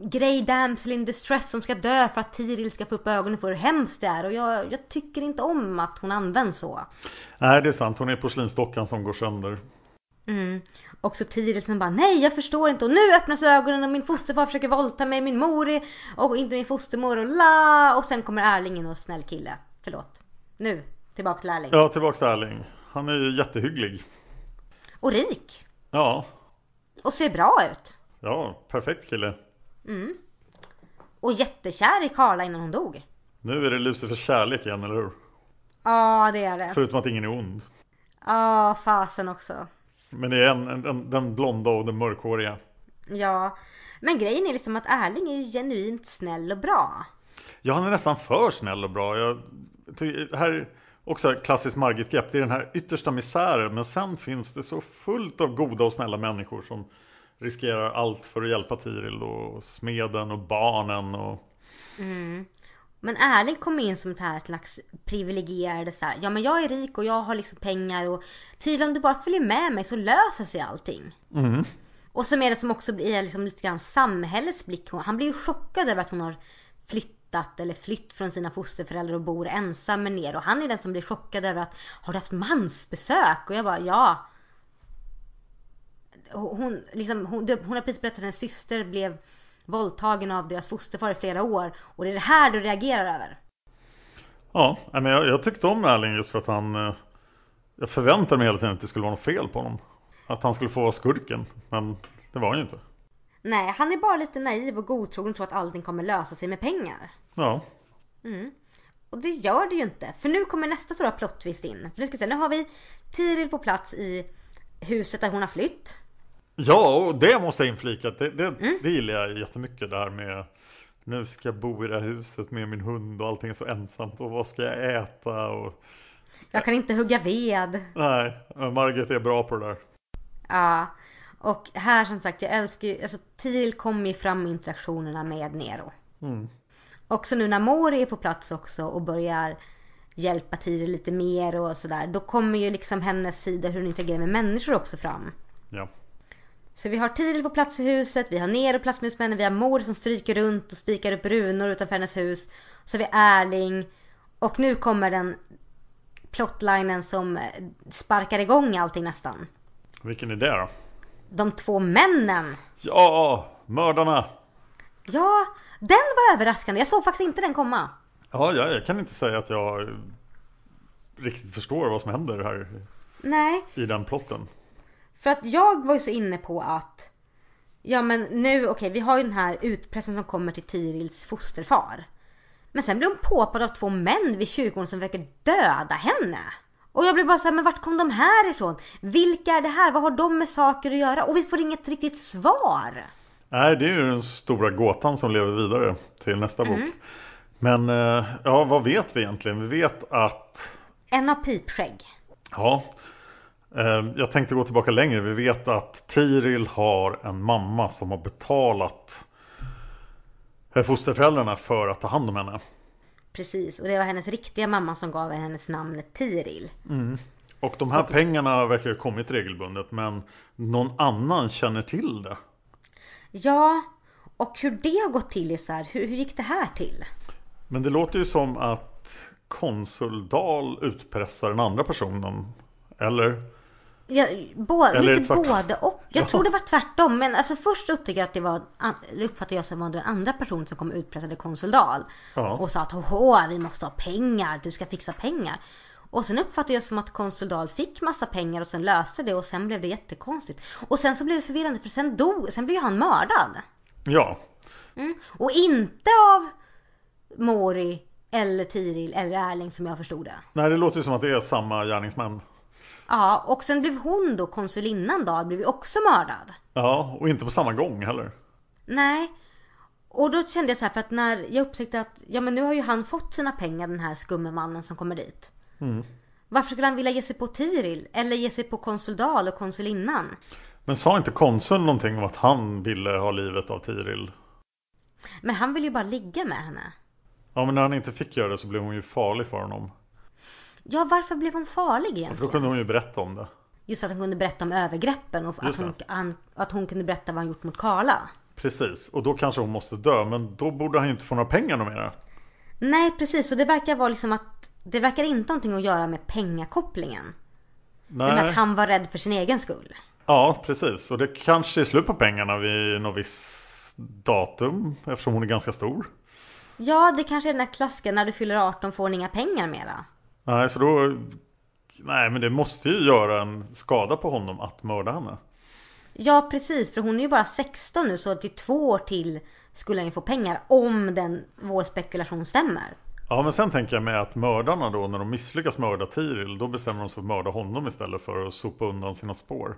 Grey damsel in distress som ska dö för att Tiril ska få upp ögonen för hur hemskt det är. Och jag, jag tycker inte om att hon används så. Nej, det är sant. Hon är porslinsdockan som går sönder. Och så Tiril som bara nej jag förstår inte och nu öppnas ögonen och min fosterfar försöker våldta mig, min mor är, och inte min fostermor och la och sen kommer Erling in och snäll kille. Förlåt. Nu, tillbaka till Erling. Ja, tillbaks till Erling. Han är ju jättehygglig. Och rik. Ja, Och ser bra ut. ja, perfekt kille. Och jättekär i Karla innan hon dog. Nu är det Lucifers kärlek igen, eller hur? Ja, det är det. Förutom att ingen är ond. Ja, fasen också. Men det är en, en, en, den blonda och den mörkhåriga. Ja. Men grejen är liksom att Erling är ju genuint snäll och bra. Ja, han är nästan för snäll och bra. Jag, här är också klassiskt Margit-grepp. Det är den här yttersta misären. Men sen finns det så fullt av goda och snälla människor som riskerar allt för att hjälpa Tiril och smeden och barnen. Och... Men Erling kommer in som ett här slags privilegierade så här. Ja men jag är rik och jag har liksom pengar och Tiril om du bara följer med mig så löser sig allting. Och som är det som också blir liksom lite grann samhällets blick. Han blir ju chockad över att hon har flyttat eller flytt från sina fosterföräldrar och bor ensam med ner. Och han är den som blir chockad över att har du haft mansbesök? Och jag bara ja. Hon, liksom, hon, hon har precis berättat att hennes syster blev våldtagen av deras fosterfar i flera år. Och det är det här du reagerar över. Ja, men jag, jag tyckte om Erling just för att han... Eh, jag förväntade mig hela tiden att det skulle vara något fel på honom. Att han skulle få vara skurken. Men det var han ju inte. Nej, han är bara lite naiv och godtrogen och tror att allting kommer lösa sig med pengar. Ja, Och det gör det ju inte. För nu kommer nästa stora plot twist in. För nu ska vi se, nu har vi Tiril på plats i huset där hon har flytt. Ja, och det måste jag inflika. Det, det, det gillar jag jättemycket. Det här med nu ska jag bo i det här huset med min hund och allting är så ensamt. Och vad ska jag äta? Och, Jag kan inte hugga ved. nej, Margit är bra på det där. Ja. Och här som sagt, jag älskar ju, alltså Tiril kommer ju fram i interaktionerna med Nero. Också nu när Mori är på plats också och börjar hjälpa Tiril lite mer och sådär. Då kommer ju liksom hennes sida hur hon interagerar med människor också fram. Ja. Så vi har Tiril på plats i huset, vi har Nero på plats med henne, vi har Mor som stryker runt och spikar upp runor utanför hennes hus. Så har vi Erling. Och nu kommer den plotlinen som sparkar igång allting nästan. Vilken är det då? De två männen. Ja, mördarna! Ja, den var överraskande. Jag såg faktiskt inte den komma. Ja, jag, jag kan inte säga att jag eh, riktigt förstår vad som händer här Nej, i den plotten. för att jag var ju så inne på att Ja men nu, okej vi har ju den här utpressen som kommer till Tirils fosterfar. Men sen blir hon påhoppad av två män vid kyrkogården som försöker döda henne. Och jag blir bara så här, men vart kom de här ifrån? Vilka är det här? Vad har de med saker att göra? Och vi får inget riktigt svar. Nej, det är ju den stora gåtan som lever vidare till nästa bok. Men eh, ja, vad vet vi egentligen? Vi vet att En har pipskägg. Ja, eh, jag tänkte gå tillbaka längre. Vi vet att Tiril har en mamma som har betalat eh, fosterföräldrarna för att ta hand om henne. Precis, och det var hennes riktiga mamma som gav hennes namnet Tiril. Och de här pengarna verkar ha kommit regelbundet men någon annan känner till det. Ja, och hur det har gått till är så här, hur, hur gick det här till? Men det låter ju som att konsul Dahl utpressar den andra personen. Eller? Ja, bå, Eller är det lite tvärtom? både och. Jag Ja. tror det var (laughs) tvärtom. Men alltså först upptäckte jag att det var, uppfattade jag som var den andra personen som kom utpressade konsul Dahl. Ja. Och sa att vi måste ha pengar, du ska fixa pengar. Och sen uppfattade jag som att konsul Dahl fick massa pengar och sen löste det och sen blev det jättekonstigt. Och sen så blev det förvirrande för sen dog, sen blev han mördad. Ja, Och inte av Mori eller Tiril eller Erling som jag förstod det. nej det låter ju som att det är samma gärningsmän. Ja, och sen blev hon då, konsulinnan Dahl, blev ju också mördad. Ja, och inte på samma gång heller. Nej. Och då kände jag så här för att när jag upptäckte att ja men nu har ju han fått sina pengar den här skumme mannen som kommer dit. Varför skulle han vilja ge sig på Tiril? Eller ge sig på konsul Dahl och konsulinnan? Men sa inte konsuln någonting om att han ville ha livet av Tiril? Men han vill ju bara ligga med henne. Ja men när han inte fick göra det så blev hon ju farlig för honom. Ja varför blev hon farlig För då egentligen? kunde hon ju berätta om det. Just för att han kunde berätta om övergreppen och att det. hon, han, att hon kunde berätta vad han gjort mot Karla. Precis, och då kanske hon måste dö. Men då borde han ju inte få några pengar mera. Nej precis, och det verkar vara liksom att det verkar inte ha någonting att göra med pengakopplingen. Men Nej. att han var rädd för sin egen skull. Ja, precis. Och det kanske är slut på pengarna vid något visst datum. Eftersom hon är ganska stor. Ja, det kanske är den här klassiken när du fyller 18 får ni inga pengar mera. Nej, så då... Nej, men det måste ju göra en skada på honom att mörda henne. Ja, precis. För hon är ju bara 16 nu så till två år till skulle han ju få pengar om den, vår spekulation stämmer. Ja, men sen tänker jag med att mördarna då, när de misslyckas mörda Tiril, då bestämmer de sig för att mörda honom istället för att sopa undan sina spår.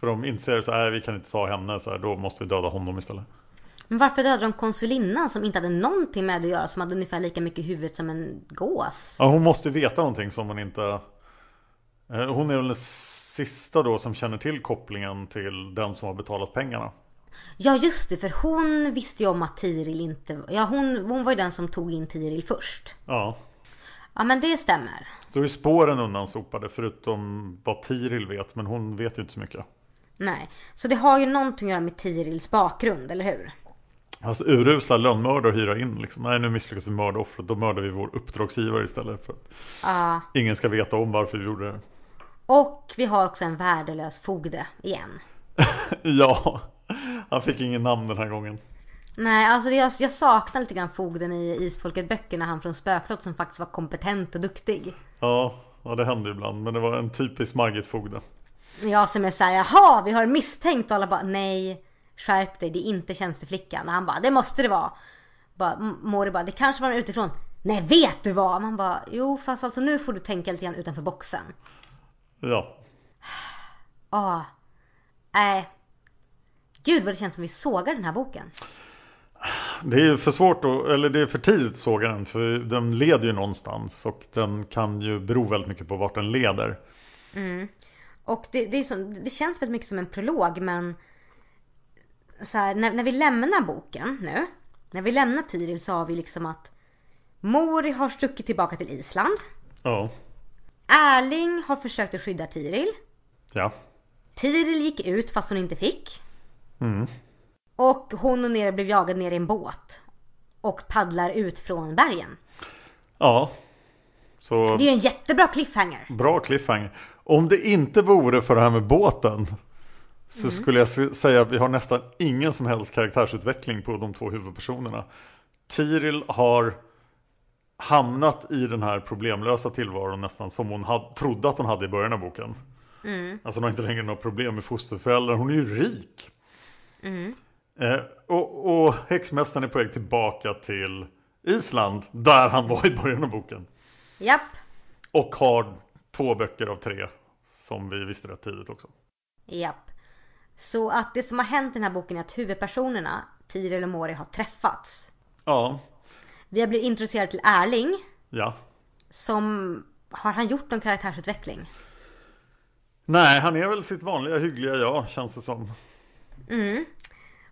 För de inser så här, vi kan inte ta henne, så här, då måste vi döda honom istället. Men varför dödade de konsulinnan som inte hade någonting med det att göra, som hade ungefär lika mycket i huvudet som en gås? Ja, hon måste veta någonting som hon inte... Eh, Hon är väl den sista då som känner till kopplingen till den som har betalat pengarna. Ja, just det, för hon visste ju om att Tiril inte... Ja, hon, hon var ju den som tog in Tiril först. Ja, Ja, men det stämmer. då är spåren undansopade förutom vad Tiril vet, men hon vet ju inte så mycket. Nej, så det har ju någonting att göra med Tirils bakgrund, eller hur? Alltså urusla lönnmördare hyra in liksom. Nej, nu misslyckas vi mörda offret. Då mördar vi vår uppdragsgivare istället för Ja. ingen ska veta om varför vi gjorde det. Och vi har också en värdelös fogde igen. (laughs) Ja, han fick ingen namn den här gången. Nej, alltså jag, jag saknar lite grann fogden i Isfolket-böckerna, han från Spökslott som faktiskt var kompetent och duktig. Ja, ja det hände ibland. Men det var en typisk Margit-fogde. Jag som är såhär, jaha, vi har misstänkt och alla bara, nej, skärp dig, det är inte tjänsteflickan. Och han bara, det måste det vara. Bara, Mori bara, det kanske var någon utifrån. Nej, vet du vad? Man bara, jo, fast alltså nu får du tänka lite grann utanför boxen. Ja, (sighs) Ah, nej. Gud vad det känns som vi sågar den här boken. det är för svårt att, eller det är för tidigt att såga den. För den leder ju någonstans. Och den kan ju bero väldigt mycket på vart den leder. Och det, det, som, det känns väldigt mycket som en prolog men så här, när, när vi lämnar boken nu. När vi lämnar Tiril så har vi liksom att Mori har stuckit tillbaka till Island. Ja, Erling har försökt att skydda Tiril. ja, Tiril gick ut fast hon inte fick. Och hon och Nere blev jagade ner i en båt. Och paddlar ut från bergen. ja. Så Det är ju en jättebra cliffhanger. bra cliffhanger. Om det inte vore för det här med båten. Så skulle jag säga att vi har nästan ingen som helst karaktärsutveckling på de två huvudpersonerna. Tiril har hamnat i den här problemlösa tillvaron nästan som hon had, trodde att hon hade i början av boken. Alltså hon har inte längre några problem med fosterföräldrar. Hon är ju rik. Eh, och, och häxmästaren är på väg tillbaka till Island. Där han var i början av boken. Japp. Och har två böcker av tre. Som vi visste rätt tidigt också. Japp. Så att det som har hänt i den här boken är att huvudpersonerna, Tiril och Mori, har träffats. Ja, Vi har blivit introducerade till Erling. ja. Som, har han gjort någon karaktärsutveckling? Nej, han är väl sitt vanliga hyggliga jag, känns det som.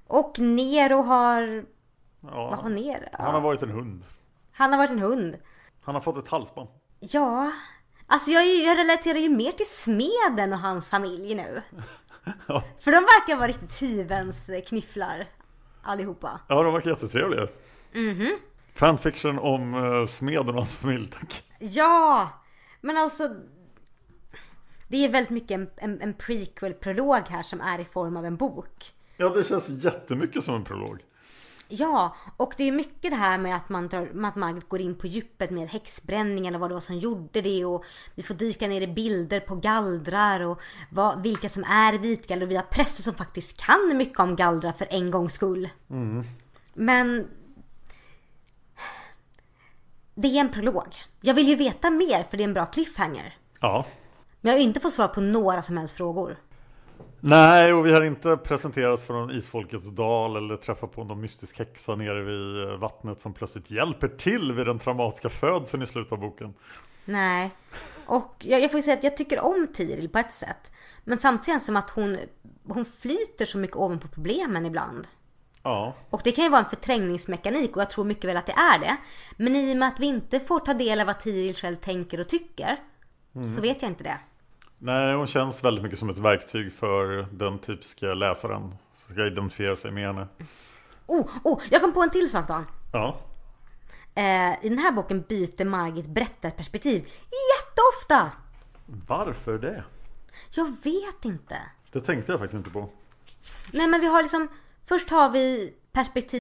Och Nero har, Ja, vad har Nero? han har varit en hund. Han har varit en hund. Han har fått ett halsband. Ja, alltså jag, jag relaterar ju mer till smeden och hans familj nu. (laughs) Ja. För de verkar vara riktigt hyvens eh, knifflar allihopa. Ja, de verkar jättetrevliga. Fanfiction om uh, smeden och hans familj, tack. Ja, men alltså det är väldigt mycket en, en, en prequel-prolog här som är i form av en bok. Ja, det känns jättemycket som en prolog. Ja, och det är mycket det här med att, man drar, att Margit går in på djupet med häxbränningen och vad det var som gjorde det och vi får dyka ner i bilder på gallrar och vad, vilka som är vitgallrar och vi har präster som faktiskt kan mycket om gallrar för en gångs skull. Men det är en prolog. Jag vill ju veta mer för det är en bra cliffhanger. Ja. Men jag har inte fått svar på några som helst frågor. Nej, och vi har inte presenterats för någon isfolkets dal eller träffat på någon mystisk häxa nere vid eh, vattnet som plötsligt hjälper till vid den traumatiska födseln i slutet av boken. Nej. Och jag, jag får ju säga att jag tycker om Tiril på ett sätt. Men samtidigt som att hon, hon flyter så mycket ovanpå problemen ibland. Ja, Och det kan ju vara en förträngningsmekanik och jag tror mycket väl att det är det. Men i och med att vi inte får ta del av vad Tiril själv tänker och tycker. Så vet jag inte det. Nej, hon känns väldigt mycket som ett verktyg för den typiska läsaren som ska identifiera sig med henne. Oh, oh, jag kom på en till sak Dan. Ja, Eh, I den här boken byter Margit berättarperspektiv jätteofta. varför det? Jag vet inte. Det tänkte jag faktiskt inte på. Nej men vi har liksom, först har vi perspektiv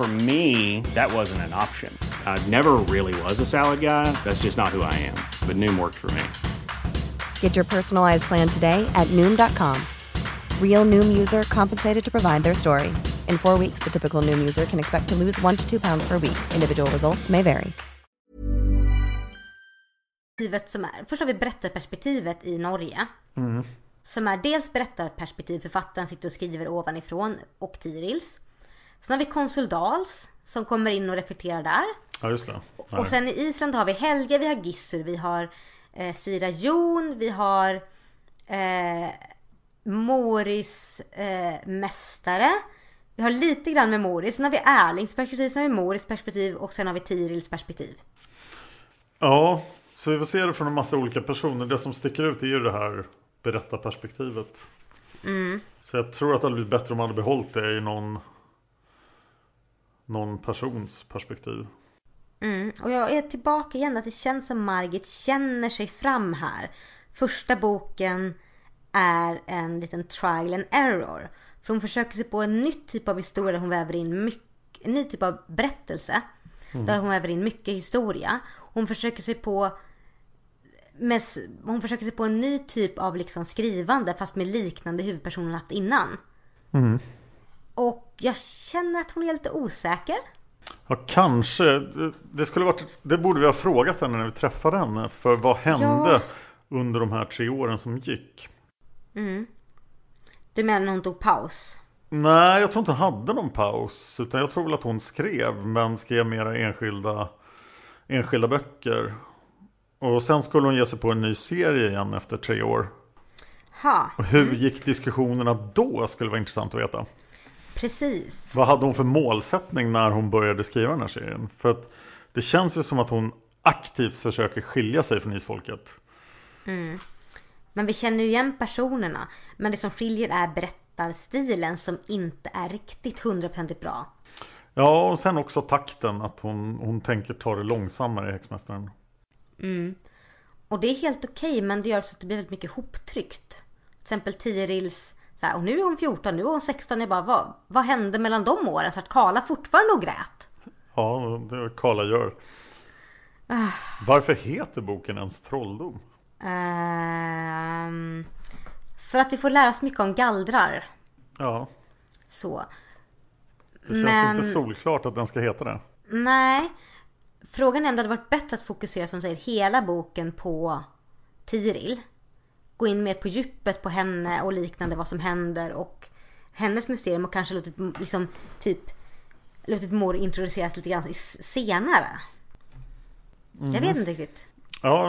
For me, that wasn't an option. I never really was a salad guy. That's just not who I am. But Noom worked for me. Get your personalized plan today at Noom.com. Real Noom user compensated to provide their story. In four weeks, the typical Noom user can expect to lose one to two pounds per week. Individual results may vary. perspektivet som är, först har vi berättarperspektivet i Norge. Som är dels berättarperspektiv, författaren sitter och skriver ovanifrån och Tirils. Sen har vi konsul Dals som kommer in och reflekterar där. Ja, just det. Och sen i Island har vi Helge, vi har Gissur, vi har eh, Sira Jon, vi har eh, Moris eh, mästare. Vi har lite grann med Moris, sen har vi Erlings perspektiv, sen har vi Moris perspektiv och sen har vi Tirils perspektiv. Ja, så vi får se det från en massa olika personer. Det som sticker ut är ju det här berättarperspektivet. Så jag tror att det hade blivit bättre om man hade behållit det i någon, någon persons perspektiv. Mm. Och jag är tillbaka igen att det känns som Margit känner sig fram här. första boken är en liten trial and error. För hon försöker sig på en ny typ av historia där hon väver in mycket, en ny typ av berättelse. Där hon väver in mycket historia. Hon försöker sig på med, hon försöker sig på en ny typ av liksom skrivande fast med liknande huvudpersoner haft innan. Och jag känner att hon är lite osäker. Ja, kanske. Det, skulle varit, det borde vi ha frågat henne när vi träffade henne. För vad hände Ja. under de här tre åren som gick? Du menar när hon tog paus? Nej, jag tror inte hon hade någon paus. Utan jag tror väl att hon skrev, men skrev mera enskilda, enskilda böcker. Och sen skulle hon ge sig på en ny serie igen efter tre år. Ha, Och hur gick diskussionerna då skulle vara intressant att veta. Precis. Vad hade hon för målsättning när hon började skriva den här serien? För att det känns ju som att hon aktivt försöker skilja sig från isfolket. Men vi känner ju igen personerna. Men det som skiljer är berättarstilen som inte är riktigt hundraprocentigt bra. Ja, och sen också takten. Att hon, hon tänker ta det långsammare i Häxmästaren. Och det är helt okej men det gör så att det blir väldigt mycket hoptryckt. Till exempel Tirils så här, och nu är hon 14, nu är hon 16. Jag bara, vad, vad hände mellan de åren? Så att Karla fortfarande och grät. Ja, det är vad Karla gör. Varför heter boken ens Trolldom? Ehm, för att vi får lära oss mycket om gallrar. Ja, Så. det känns Men- inte solklart att den ska heta det. Nej. Frågan är om det hade varit bättre att fokusera som säger hela boken på Tiril. Gå in mer på djupet på henne och liknande vad som händer och hennes mysterium och kanske låtit liksom typ låtit mor introduceras lite grann senare. Jag vet inte riktigt. Ja,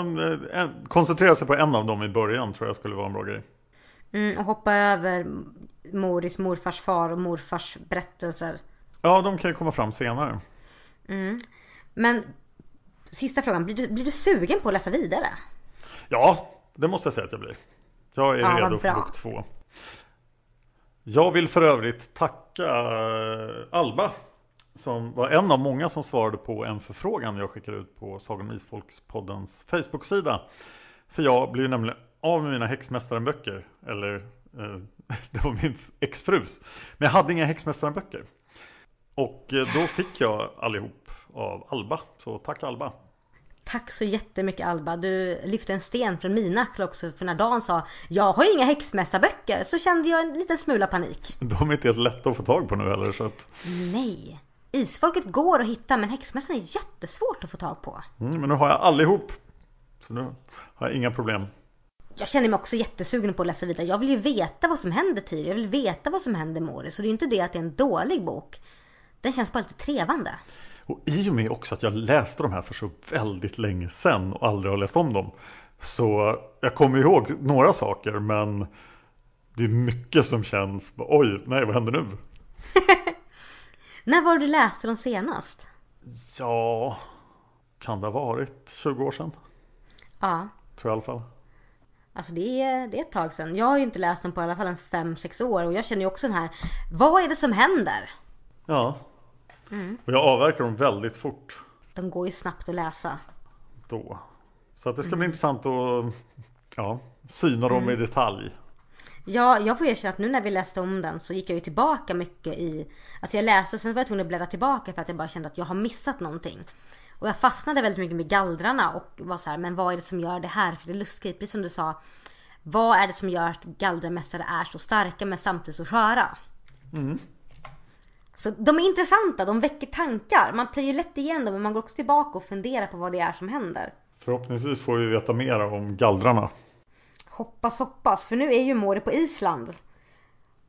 en, koncentrera sig på en av dem i början tror jag skulle vara en bra grej. Mm, och hoppa över Moris morfars far och morfars berättelser. Ja, de kan ju komma fram senare. Men sista frågan, blir du, blir du sugen på att läsa vidare? Ja, det måste jag säga att jag blir. Jag är Ja, redo för bok två. Jag vill för övrigt tacka eh, Alba. Som var en av många som svarade på en förfrågan jag skickade ut på Sagan om Isfolkspoddens Facebook-sida. För jag blev nämligen av med mina Häxmästaren-böcker. Eller, eh, (laughs) det var min exfrus. Men jag hade inga Häxmästaren-böcker. Och eh, då fick jag allihop av Alba. Så tack Alba. Tack så jättemycket Alba. Du lyfte en sten från mina axlar också. För när Dan sa jag har inga häxmästarböcker så kände jag en liten smula panik. De är inte helt lätta att få tag på nu heller. Så att, Nej. Isfolket går att hitta men häxmästaren är jättesvårt att få tag på. mm, men nu har jag allihop. Så nu har jag inga problem. Jag känner mig också jättesugen på att läsa vidare. Jag vill ju veta vad som händer tidigare. Jag vill veta vad som händer Morris. Så det är ju inte det att det är en dålig bok. Den känns bara lite trevande. Och i och med också att jag läste de här för så väldigt länge sedan och aldrig har läst om dem. Så jag kommer ihåg några saker men det är mycket som känns, oj, nej vad händer nu? (laughs) När var det du läste dem senast? Ja, kan det ha varit 20 år sedan? Ja. Tror jag i alla fall. Alltså det är, det är ett tag sedan. Jag har ju inte läst dem på i alla fall en 5-6 år och jag känner ju också den här Vad är det som händer? Ja. Och jag avverkar dem väldigt fort De går ju snabbt att läsa. då. Så att det ska bli intressant att ja, syna dem i detalj. Ja, jag får erkänna att nu när vi läste om den så gick jag ju tillbaka mycket i Alltså jag läste och sen var jag tvungen att bläddra tillbaka för att jag bara kände att jag har missat någonting. Och jag fastnade väldigt mycket med gallrarna och var så här, men vad är det som gör det här? För det är precis som du sa. Vad är det som gör att gallramästare är så starka men samtidigt så sköra? Så de är intressanta, de väcker tankar. Man plöjer lätt igen dem men man går också tillbaka och funderar på vad det är som händer. Förhoppningsvis får vi veta mer om gallrarna. Hoppas, hoppas. För nu är ju Mori på Island.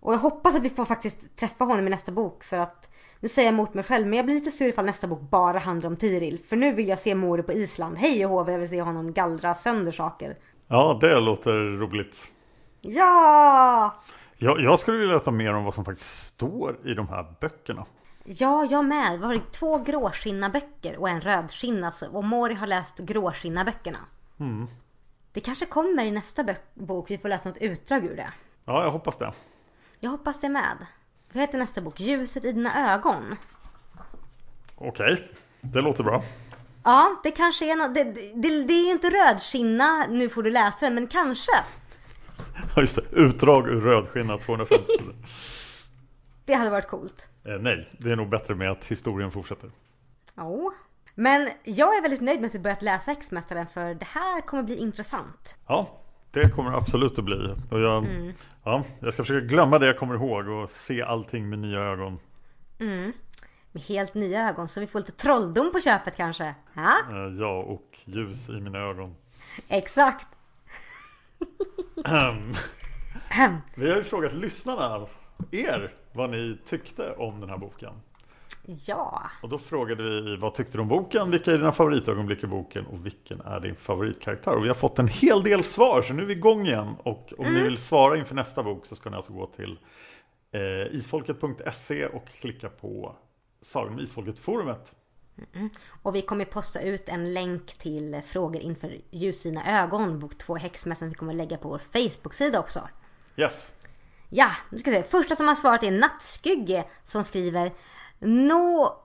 Och jag hoppas att vi får faktiskt träffa honom i nästa bok för att nu säger jag emot mig själv men jag blir lite sur ifall nästa bok bara handlar om Tiril. För nu vill jag se Mori på Island. Hej och hå, jag vill se honom gallra sönder saker. Ja, det låter roligt. Ja! Jag, jag skulle vilja veta mer om vad som faktiskt står i de här böckerna. Ja, jag med. Vi har två gråskinna böcker och en rödskinna. så- Och Mori har läst gråskinna böckerna. Det kanske kommer i nästa bok. Vi får läsa något utdrag ur det. Ja, jag hoppas det. Jag hoppas det med. Vad heter nästa bok? Ljuset i dina ögon. Okej, det låter bra. Ja, det kanske är något. Det, det, det är ju inte rödskinna, nu får du läsa den, men kanske. Ja, just det. Utdrag ur rödskinna 250 sidor. Det hade varit coolt. Eh, nej, det är nog bättre med att historien fortsätter. Ja. Men jag är väldigt nöjd med att vi börjat läsa Häxmästaren för det här kommer bli intressant. Ja, det kommer absolut att bli. Och jag, Mm. ja, jag ska försöka glömma det jag kommer ihåg och se allting med nya ögon. Med helt nya ögon så vi får lite trolldom på köpet kanske. Ja, Eh, Ja, och ljus i mina ögon. exakt. Ahem. Vi har ju frågat lyssnarna, er, vad ni tyckte om den här boken. Ja, Och då frågade vi vad tyckte du om boken, vilka är dina favoritögonblick i boken och vilken är din favoritkaraktär? Och vi har fått en hel del svar så nu är vi igång igen. Och om ni vill svara inför nästa bok så ska ni alltså gå till eh, isfolket.se och klicka på Sagan om Isfolket-forumet. Och vi kommer posta ut en länk till frågor inför Ljus dina ögon, bok 2 Häxmässan vi kommer lägga på vår Facebook-sida också. Yes! Ja, nu ska vi se. Första som har svarat är Nattskygge som skriver Nå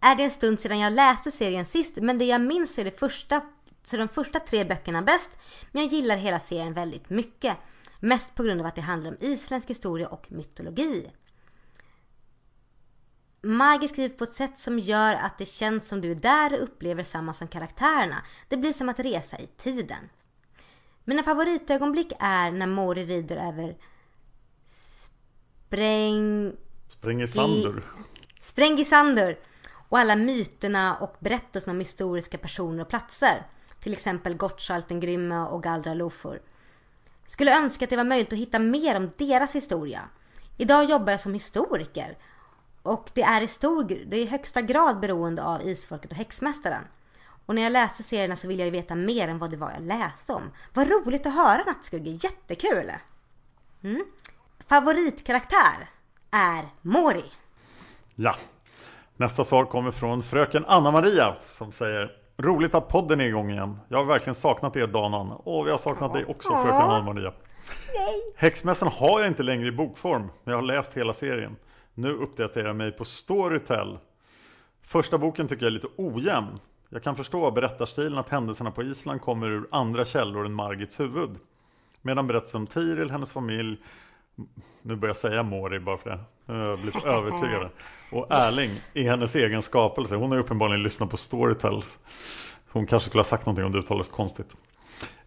är det en stund sedan jag läste serien sist men det jag minns är, det första, så är de första tre böckerna bäst men jag gillar hela serien väldigt mycket. Mest på grund av att det handlar om isländsk historia och mytologi. Maggie skriver på ett sätt som gör att det känns som du är där och upplever samma som karaktärerna. Det blir som att resa i tiden. Mina favoritögonblick är när Mori rider över Spräng... Spräng i Sandur. Sprängisander och alla myterna och berättelserna om historiska personer och platser. Till exempel Gottschalk den grymme och Galdra Lofur. Skulle önska att det var möjligt att hitta mer om deras historia. Idag jobbar jag som historiker och det är i, stor, det är i högsta grad beroende av Isfolket och Häxmästaren. Och när jag läste serierna så ville jag ju veta mer än vad det var jag läste om. Vad roligt att höra Nattskugge, jättekul! Mm. Favoritkaraktär är Mori. Ja. Nästa svar kommer från fröken Anna-Maria som säger Roligt att podden är igång igen. Jag har verkligen saknat er Dan och Anna. Och vi har saknat dig också fröken Anna-Maria. Häxmästaren har jag inte längre i bokform, men jag har läst hela serien. Nu uppdaterar jag mig på Storytel. Första boken tycker jag är lite ojämn. Jag kan förstå av berättarstilen att händelserna på Island kommer ur andra källor än Margits huvud. Medan berättelsen om Tiril, hennes familj, nu börjar jag säga Mori bara för det, nu har jag blivit övertygad. Och Erling i hennes egen skapelse. Hon har ju uppenbarligen lyssnat på Storytel. Hon kanske skulle ha sagt någonting om det uttalades konstigt.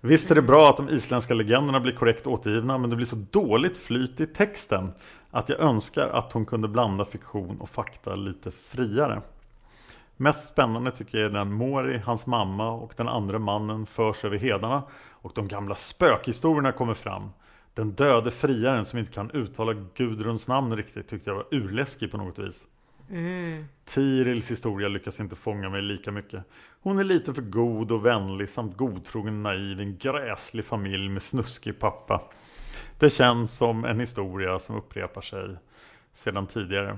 Visst är det bra att de isländska legenderna blir korrekt återgivna men det blir så dåligt flyt i texten att jag önskar att hon kunde blanda fiktion och fakta lite friare. Mest spännande tycker jag är när Mori, hans mamma och den andra mannen förs över hedarna och de gamla spökhistorierna kommer fram. Den döde friaren som inte kan uttala Gudruns namn riktigt tyckte jag var urläskig på något vis. Tirils historia lyckas inte fånga mig lika mycket. Hon är lite för god och vänlig samt godtrogen naiv i en gräslig familj med snuskig pappa. Det känns som en historia som upprepar sig sedan tidigare.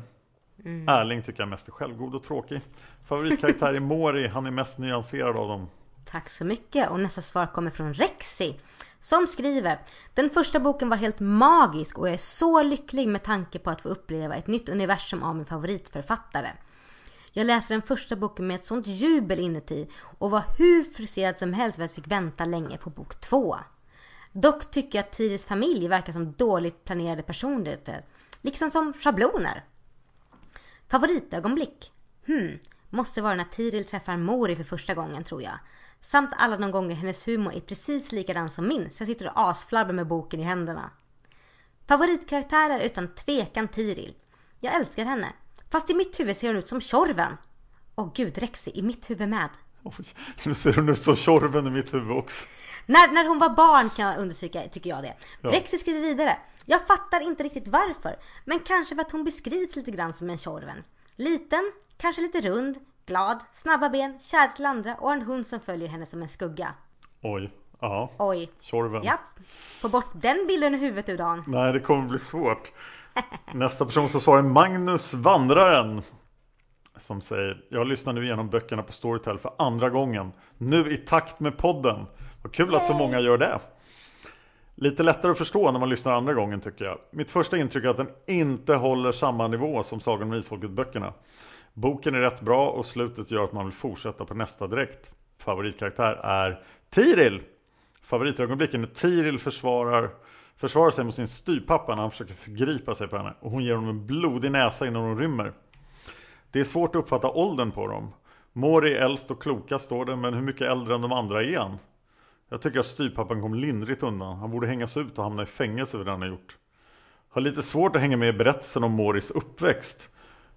Erling tycker jag mest är självgod och tråkig. Favoritkaraktär är Mori, han är mest nyanserad av dem. Tack så mycket och nästa svar kommer från Rexi som skriver Den första boken var helt magisk och jag är så lycklig med tanke på att få uppleva ett nytt universum av min favoritförfattare. Jag läste den första boken med ett sånt jubel inuti och var hur frustrerad som helst för att jag fick vänta länge på bok två. Dock tycker jag att Tiris familj verkar som dåligt planerade personligheter, liksom som schabloner. Favoritögonblick? Hmm, måste vara när Tiril träffar Mori för första gången tror jag. Samt alla de gånger hennes humor är precis likadan som min så jag sitter och asflabbar med boken i händerna. Favoritkaraktär är utan tvekan Tiril. Jag älskar henne. Fast i mitt huvud ser hon ut som Tjorven. Åh gud, Rexi, i mitt huvud med. Oj, nu ser hon ut som Tjorven i mitt huvud också. När, när hon var barn kan jag understryka, tycker jag det. Ja. Rexi skriver vidare. Jag fattar inte riktigt varför. Men kanske för att hon beskrivs lite grann som en Tjorven. Liten, kanske lite rund, glad, snabba ben, kär till andra och en hund som följer henne som en skugga. Oj, ja. Oj. Tjorven. Japp. Få bort den bilden ur huvudet ur Dan. Nej, det kommer bli svårt. (laughs) Nästa person som svarar är Magnus Vandraren. Som säger, jag lyssnar nu igenom böckerna på Storytel för andra gången. Nu i takt med podden. Vad kul att så många gör det. Lite lättare att förstå när man lyssnar andra gången tycker jag. Mitt första intryck är att den inte håller samma nivå som Sagan om Isfolket-böckerna. Boken är rätt bra och slutet gör att man vill fortsätta på nästa direkt. Favoritkaraktär är Tiril. Favoritögonblicken när Tiril försvarar, försvarar sig mot sin styvpappa när han försöker förgripa sig på henne. Och hon ger honom en blodig näsa innan hon rymmer. Det är svårt att uppfatta åldern på dem. Mori är äldst och klokast står det, men hur mycket äldre än de andra är han? Jag tycker att styvpappan kom lindrigt undan. Han borde hängas ut och hamna i fängelse för det han har gjort. Har lite svårt att hänga med i berättelsen om Moris uppväxt.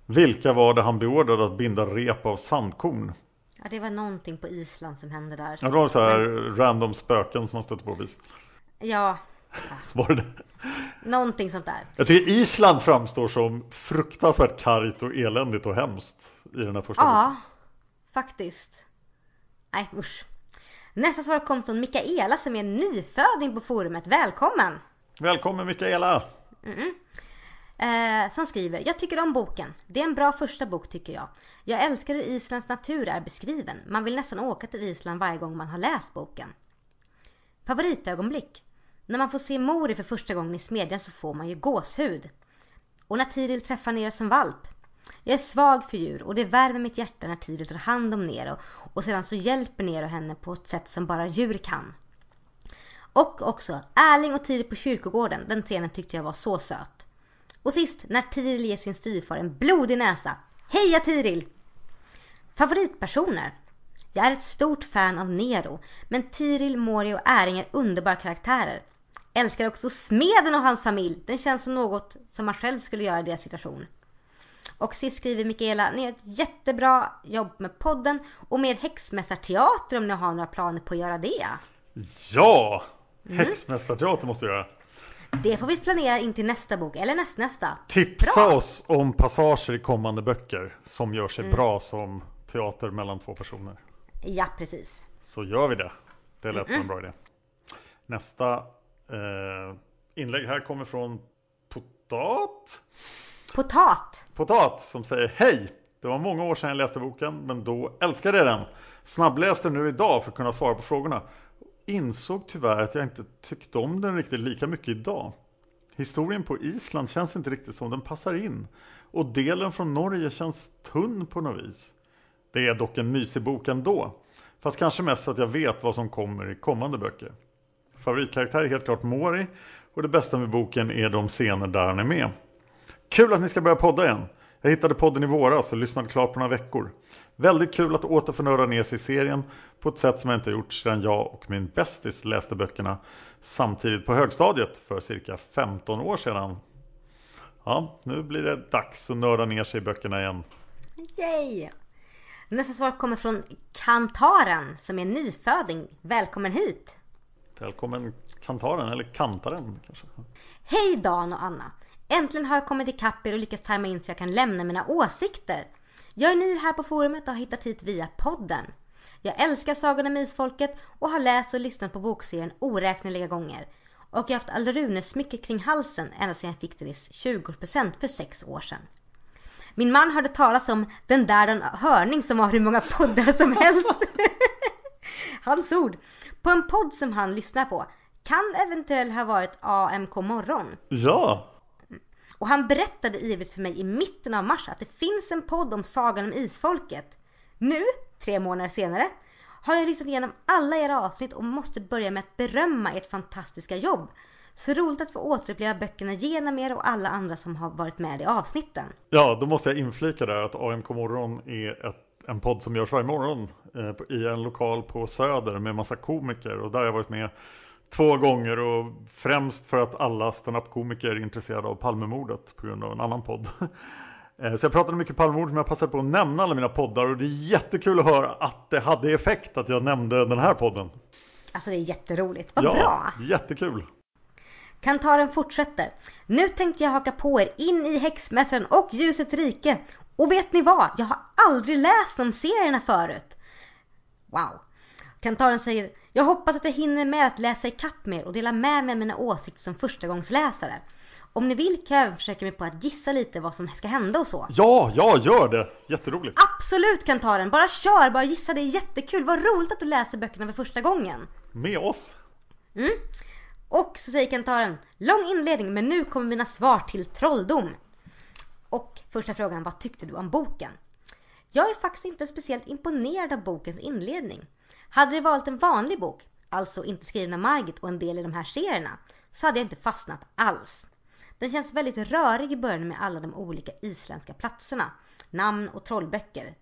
Vilka var det han beordrade att binda rep av sandkorn? Ja, det var någonting på Island som hände där. Ja, det var så här random spöken som man stötte på vis. Ja, (laughs) Var det det? någonting sånt där. Jag tycker Island framstår som fruktansvärt kargt och eländigt och hemskt i den här första boken. Ja, faktiskt. Nej, usch. Nästa svar kom från Mikaela som är nyföding på forumet. Välkommen! Välkommen Mikaela! Eh, som skriver, jag tycker om boken. Det är en bra första bok tycker jag. Jag älskar hur Islands natur är beskriven. Man vill nästan åka till Island varje gång man har läst boken. Favoritögonblick? När man får se Mori för första gången i smedjan så får man ju gåshud. Och när Tiril träffar Nero som valp. Jag är svag för djur och det värmer mitt hjärta när Tiril tar hand om Nero och sedan så hjälper Nero henne på ett sätt som bara djur kan. Och också Erling och Tiril på kyrkogården. Den scenen tyckte jag var så söt. Och sist när Tiril ger sin styvfar en blodig näsa. Heja Tiril! Favoritpersoner? Jag är ett stort fan av Nero, men Tiril, Mori och Äring är underbara karaktärer. Älskar också smeden och hans familj. Den känns som något som man själv skulle göra i deras situation. Och sist skriver Mikaela, ni gör ett jättebra jobb med podden och mer häxmästarteater om ni har några planer på att göra det. Ja! Häxmästarteater måste jag göra. Det får vi planera in till nästa bok, eller nästnästa. Tipsa Bra. oss om passager i kommande böcker som gör sig bra som teater mellan två personer. Ja, precis. Så gör vi det. Det lät som en bra idé. Nästa eh, inlägg här kommer från Potat. Potat. Potat som säger Hej! Det var många år sedan jag läste boken men då älskade jag den. Snabbläste nu idag för att kunna svara på frågorna. Insåg tyvärr att jag inte tyckte om den riktigt lika mycket idag. Historien på Island känns inte riktigt som den passar in. Och delen från Norge känns tunn på något vis. Det är dock en mysig bok ändå. Fast kanske mest för att jag vet vad som kommer i kommande böcker. Favoritkaraktär är helt klart Mori. Och det bästa med boken är de scener där han är med. Kul att ni ska börja podda igen. Jag hittade podden i våras och lyssnade klart på några veckor. Väldigt kul att åter få nörda ner sig i serien på ett sätt som jag inte gjort sedan jag och min bästis läste böckerna samtidigt på högstadiet för cirka 15 år sedan. Ja, nu blir det dags att nörda ner sig i böckerna igen. Yay! Nästa svar kommer från Kantaren som är nyföding. Välkommen hit! Välkommen kantaren, eller kantaren kanske. Hej Dan och Anna! Äntligen har jag kommit ikapp er och lyckats tajma in så jag kan lämna mina åsikter. Jag är ny här på forumet och har hittat hit via podden. Jag älskar Sagan om Isfolket och har läst och lyssnat på bokserien oräkneliga gånger. Och jag har haft Alrunes smycke kring halsen ända sedan jag fick det i 20% för sex år sedan. Min man hörde talas om den där den hörning som har hur många poddar som (laughs) helst. (laughs) Hans ord. På en podd som han lyssnar på. Kan eventuellt ha varit AMK morgon. Ja, och han berättade ivrigt för mig i mitten av mars att det finns en podd om Sagan om Isfolket. Nu, tre månader senare, har jag lyssnat igenom alla era avsnitt och måste börja med att berömma ert fantastiska jobb. Så roligt att få återuppleva böckerna genom er och alla andra som har varit med i avsnitten. Ja, då måste jag inflika där att AMK morgon är ett, en podd som görs varje morgon eh, i en lokal på Söder med massa komiker och där har jag varit med två gånger och främst för att alla standup-komiker är intresserade av Palmemordet på grund av en annan podd. (laughs) Eh, Så jag pratade mycket Palmemordet men jag passade på att nämna alla mina poddar och det är jättekul att höra att det hade effekt att jag nämnde den här podden. Alltså det är jätteroligt. Vad ja, bra! jättekul. Kantaren fortsätter. Nu tänkte jag haka på er in i Häxmästaren och Ljusets rike. Och vet ni vad? Jag har aldrig läst om serierna förut. Wow. Kantaren säger, jag hoppas att jag hinner med att läsa ikapp mer och dela med mig av mina åsikter som förstagångsläsare. Om ni vill kan jag även försöka mig på att gissa lite vad som ska hända och så. Ja, ja, gör det! Jätteroligt. Absolut Kantaren, bara kör, bara gissa, det är jättekul. Vad roligt att du läser böckerna för första gången. Med oss. Och så säger Kantaren, lång inledning men nu kommer mina svar till trolldom. Och första frågan, vad tyckte du om boken? Jag är faktiskt inte speciellt imponerad av bokens inledning. Hade det varit en vanlig bok, alltså inte skriven av Margit och en del i de här serierna, så hade jag inte fastnat alls. Den känns väldigt rörig i början med alla de olika isländska platserna, namn och trollböcker.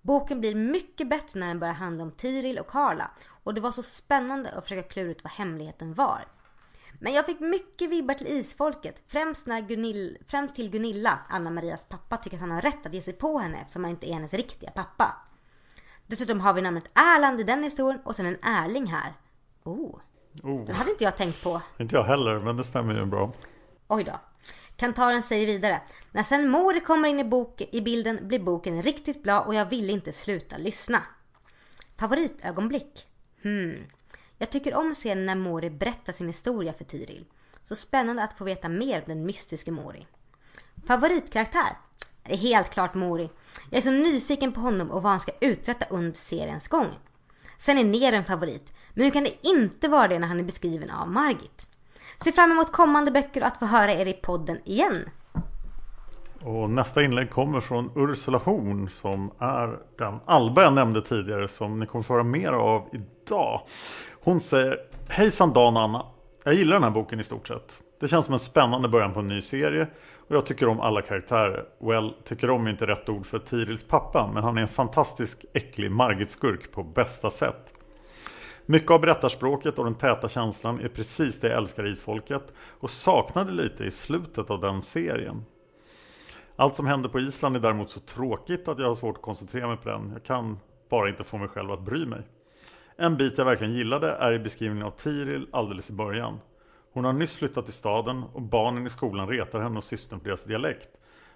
Boken blir mycket bättre när den börjar handla om Tiril och Karla och det var så spännande att försöka klura ut vad hemligheten var. Men jag fick mycket vibbar till isfolket, främst, när Gunil, främst till Gunilla, Anna-Marias pappa, tycker att han har rätt att ge sig på henne eftersom han inte är hennes riktiga pappa. Dessutom har vi namnet Erland i den historien och sen en Erling här. Oh, Oh, det hade inte jag tänkt på. inte jag heller, men det stämmer ju bra. Oj då. Kantaren säger vidare. När sen Mori kommer in i, bok, i bilden blir boken riktigt bra och jag ville inte sluta lyssna. Favoritögonblick? Hmm. Jag tycker om scenen när Mori berättar sin historia för Tiril. Så spännande att få veta mer om den mystiske Mori. Favoritkaraktär? Det är helt klart Mori. Jag är så nyfiken på honom och vad han ska uträtta under seriens gång. Sen är Ner en favorit, men hur kan det inte vara det när han är beskriven av Margit? Ser fram emot kommande böcker och att få höra er i podden igen. Och nästa inlägg kommer från Ursula Horn som är den Alba jag nämnde tidigare som ni kommer få höra mer av idag. Hon säger Hejsan Dan och Anna. Jag gillar den här boken i stort sett. Det känns som en spännande början på en ny serie och jag tycker om alla karaktärer. Well, tycker om är inte rätt ord för Tirils pappa men han är en fantastisk äcklig Margit-skurk på bästa sätt. Mycket av berättarspråket och den täta känslan är precis det jag älskar i Isfolket och saknade lite i slutet av den serien. Allt som händer på Island är däremot så tråkigt att jag har svårt att koncentrera mig på den. Jag kan bara inte få mig själv att bry mig. En bit jag verkligen gillade är i beskrivningen av Tiril alldeles i början. Hon har nyss flyttat till staden och barnen i skolan retar henne och systern för deras dialekt.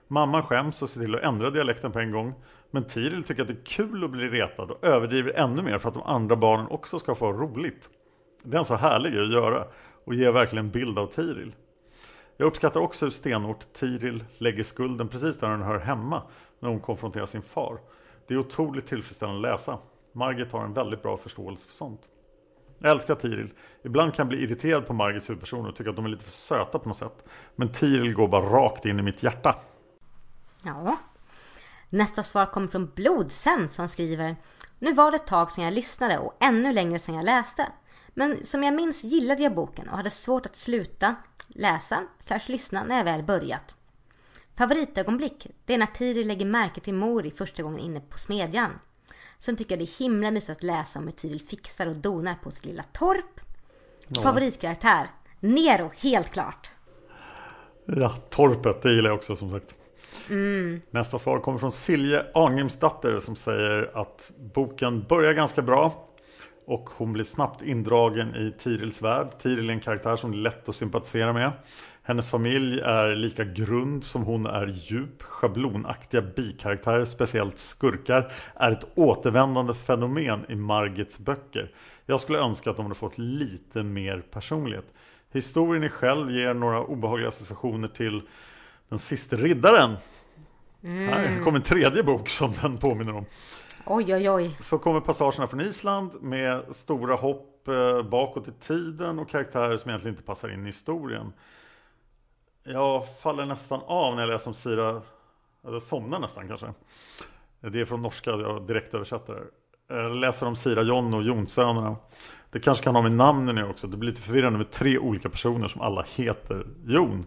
Mamman skäms och ser till att ändra dialekten på en gång. Men Tiril tycker att det är kul att bli retad och överdriver ännu mer för att de andra barnen också ska få roligt. Det är en så härlig grej att göra och ger verkligen en bild av Tiril. Jag uppskattar också hur stenhårt Tiril lägger skulden precis där den hör hemma när hon konfronterar sin far. Det är otroligt tillfredsställande att läsa. Margit har en väldigt bra förståelse för sånt. Jag älskar Tiril. Ibland kan jag bli irriterad på Margits huvudpersoner och tycka att de är lite för söta på något sätt. Men Tiril går bara rakt in i mitt hjärta. Ja. Nästa svar kommer från Blodsen som skriver Nu var det ett tag sedan jag lyssnade och ännu längre sedan jag läste. Men som jag minns gillade jag boken och hade svårt att sluta läsa slash lyssna när jag väl börjat. Favoritögonblick, det är när Tiri lägger märke till Mori första gången inne på smedjan. Sen tycker jag det är himla mysigt att läsa om hur Tiril fixar och donar på sitt lilla torp. Ja. Favoritkaraktär, Nero, helt klart. Ja, torpet, det gillar jag också som sagt. Nästa svar kommer från Silje Arngrimsdatter som säger att boken börjar ganska bra och hon blir snabbt indragen i Tirils värld. Tiril är en karaktär som är lätt att sympatisera med. Hennes familj är lika grund som hon är djup. Schablonaktiga bikaraktärer, speciellt skurkar, är ett återvändande fenomen i Margits böcker. Jag skulle önska att de hade fått lite mer personlighet. Historien i själv ger några obehagliga associationer till Den sista riddaren. Här kommer en tredje bok som den påminner om. Oj, oj, oj. Så kommer passagerna från Island med stora hopp eh, bakåt i tiden och karaktärer som egentligen inte passar in i historien. Jag faller nästan av när jag läser om Sira, eller somnar nästan kanske. Det är från norska, jag direktöversätter. det. Jag läser om Sira John och Jonsönerna. Det kanske kan ha med namnen nu också. Det blir lite förvirrande med tre olika personer som alla heter Jon.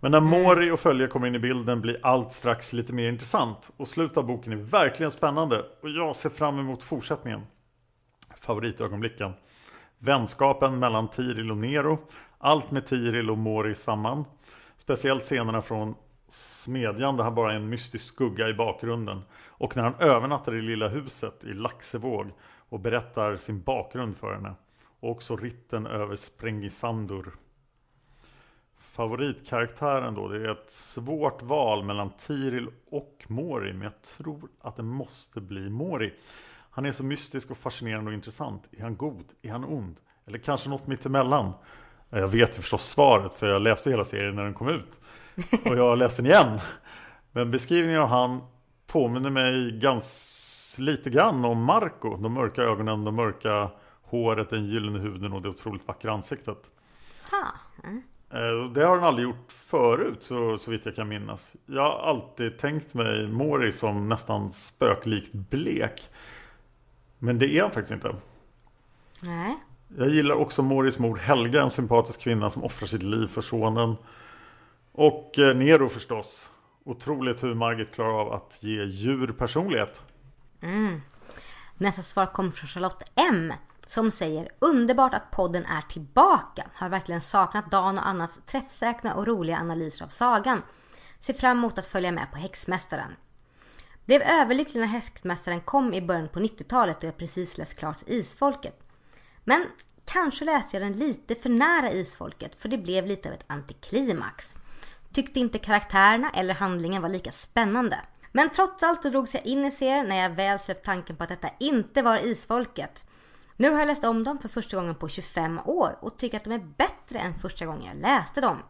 Men när Mori och följe kommer in i bilden blir allt strax lite mer intressant. Och slutet av boken är verkligen spännande och jag ser fram emot fortsättningen. Favoritögonblicken. Vänskapen mellan Tiril och Nero. Allt med Tiril och Mori samman. Speciellt scenerna från Smedjan där han bara är en mystisk skugga i bakgrunden. Och när han övernattar i lilla huset i Laxevåg och berättar sin bakgrund för henne. Och också ritten över Sprengisandur. Favoritkaraktären då, det är ett svårt val mellan Tiril och Mori, men jag tror att det måste bli Mori. Han är så mystisk och fascinerande och intressant. Är han god? Är han ond? Eller kanske något mittemellan? Jag vet ju förstås svaret, för jag läste hela serien när den kom ut. Och jag har läst den igen. Men beskrivningen av han påminner mig ganska lite grann om Marco. De mörka ögonen, de mörka håret, den gyllene huden och det otroligt vackra ansiktet. Ha. Mm. Det har den aldrig gjort förut så, så vitt jag kan minnas. Jag har alltid tänkt mig Mori som nästan spöklikt blek. Men det är han faktiskt inte. Nej. Jag gillar också Moris mor Helga, en sympatisk kvinna som offrar sitt liv för sonen. Och eh, Nero förstås. Otroligt hur Margit klarar av att ge djur personlighet. Mm. Nästa svar kom från Charlotte M. Som säger underbart att podden är tillbaka. Har verkligen saknat Dan och Annas träffsäkra och roliga analyser av sagan. Ser fram emot att följa med på Häxmästaren. Blev överlycklig när Häxmästaren kom i början på 90-talet och jag precis läst klart Isfolket. Men kanske läste jag den lite för nära Isfolket för det blev lite av ett antiklimax. Tyckte inte karaktärerna eller handlingen var lika spännande. Men trots allt så drogs jag in i serien när jag väl släppt tanken på att detta inte var Isfolket. Nu har jag läst om dem för första gången på 25 år och tycker att de är bättre än första gången jag läste dem.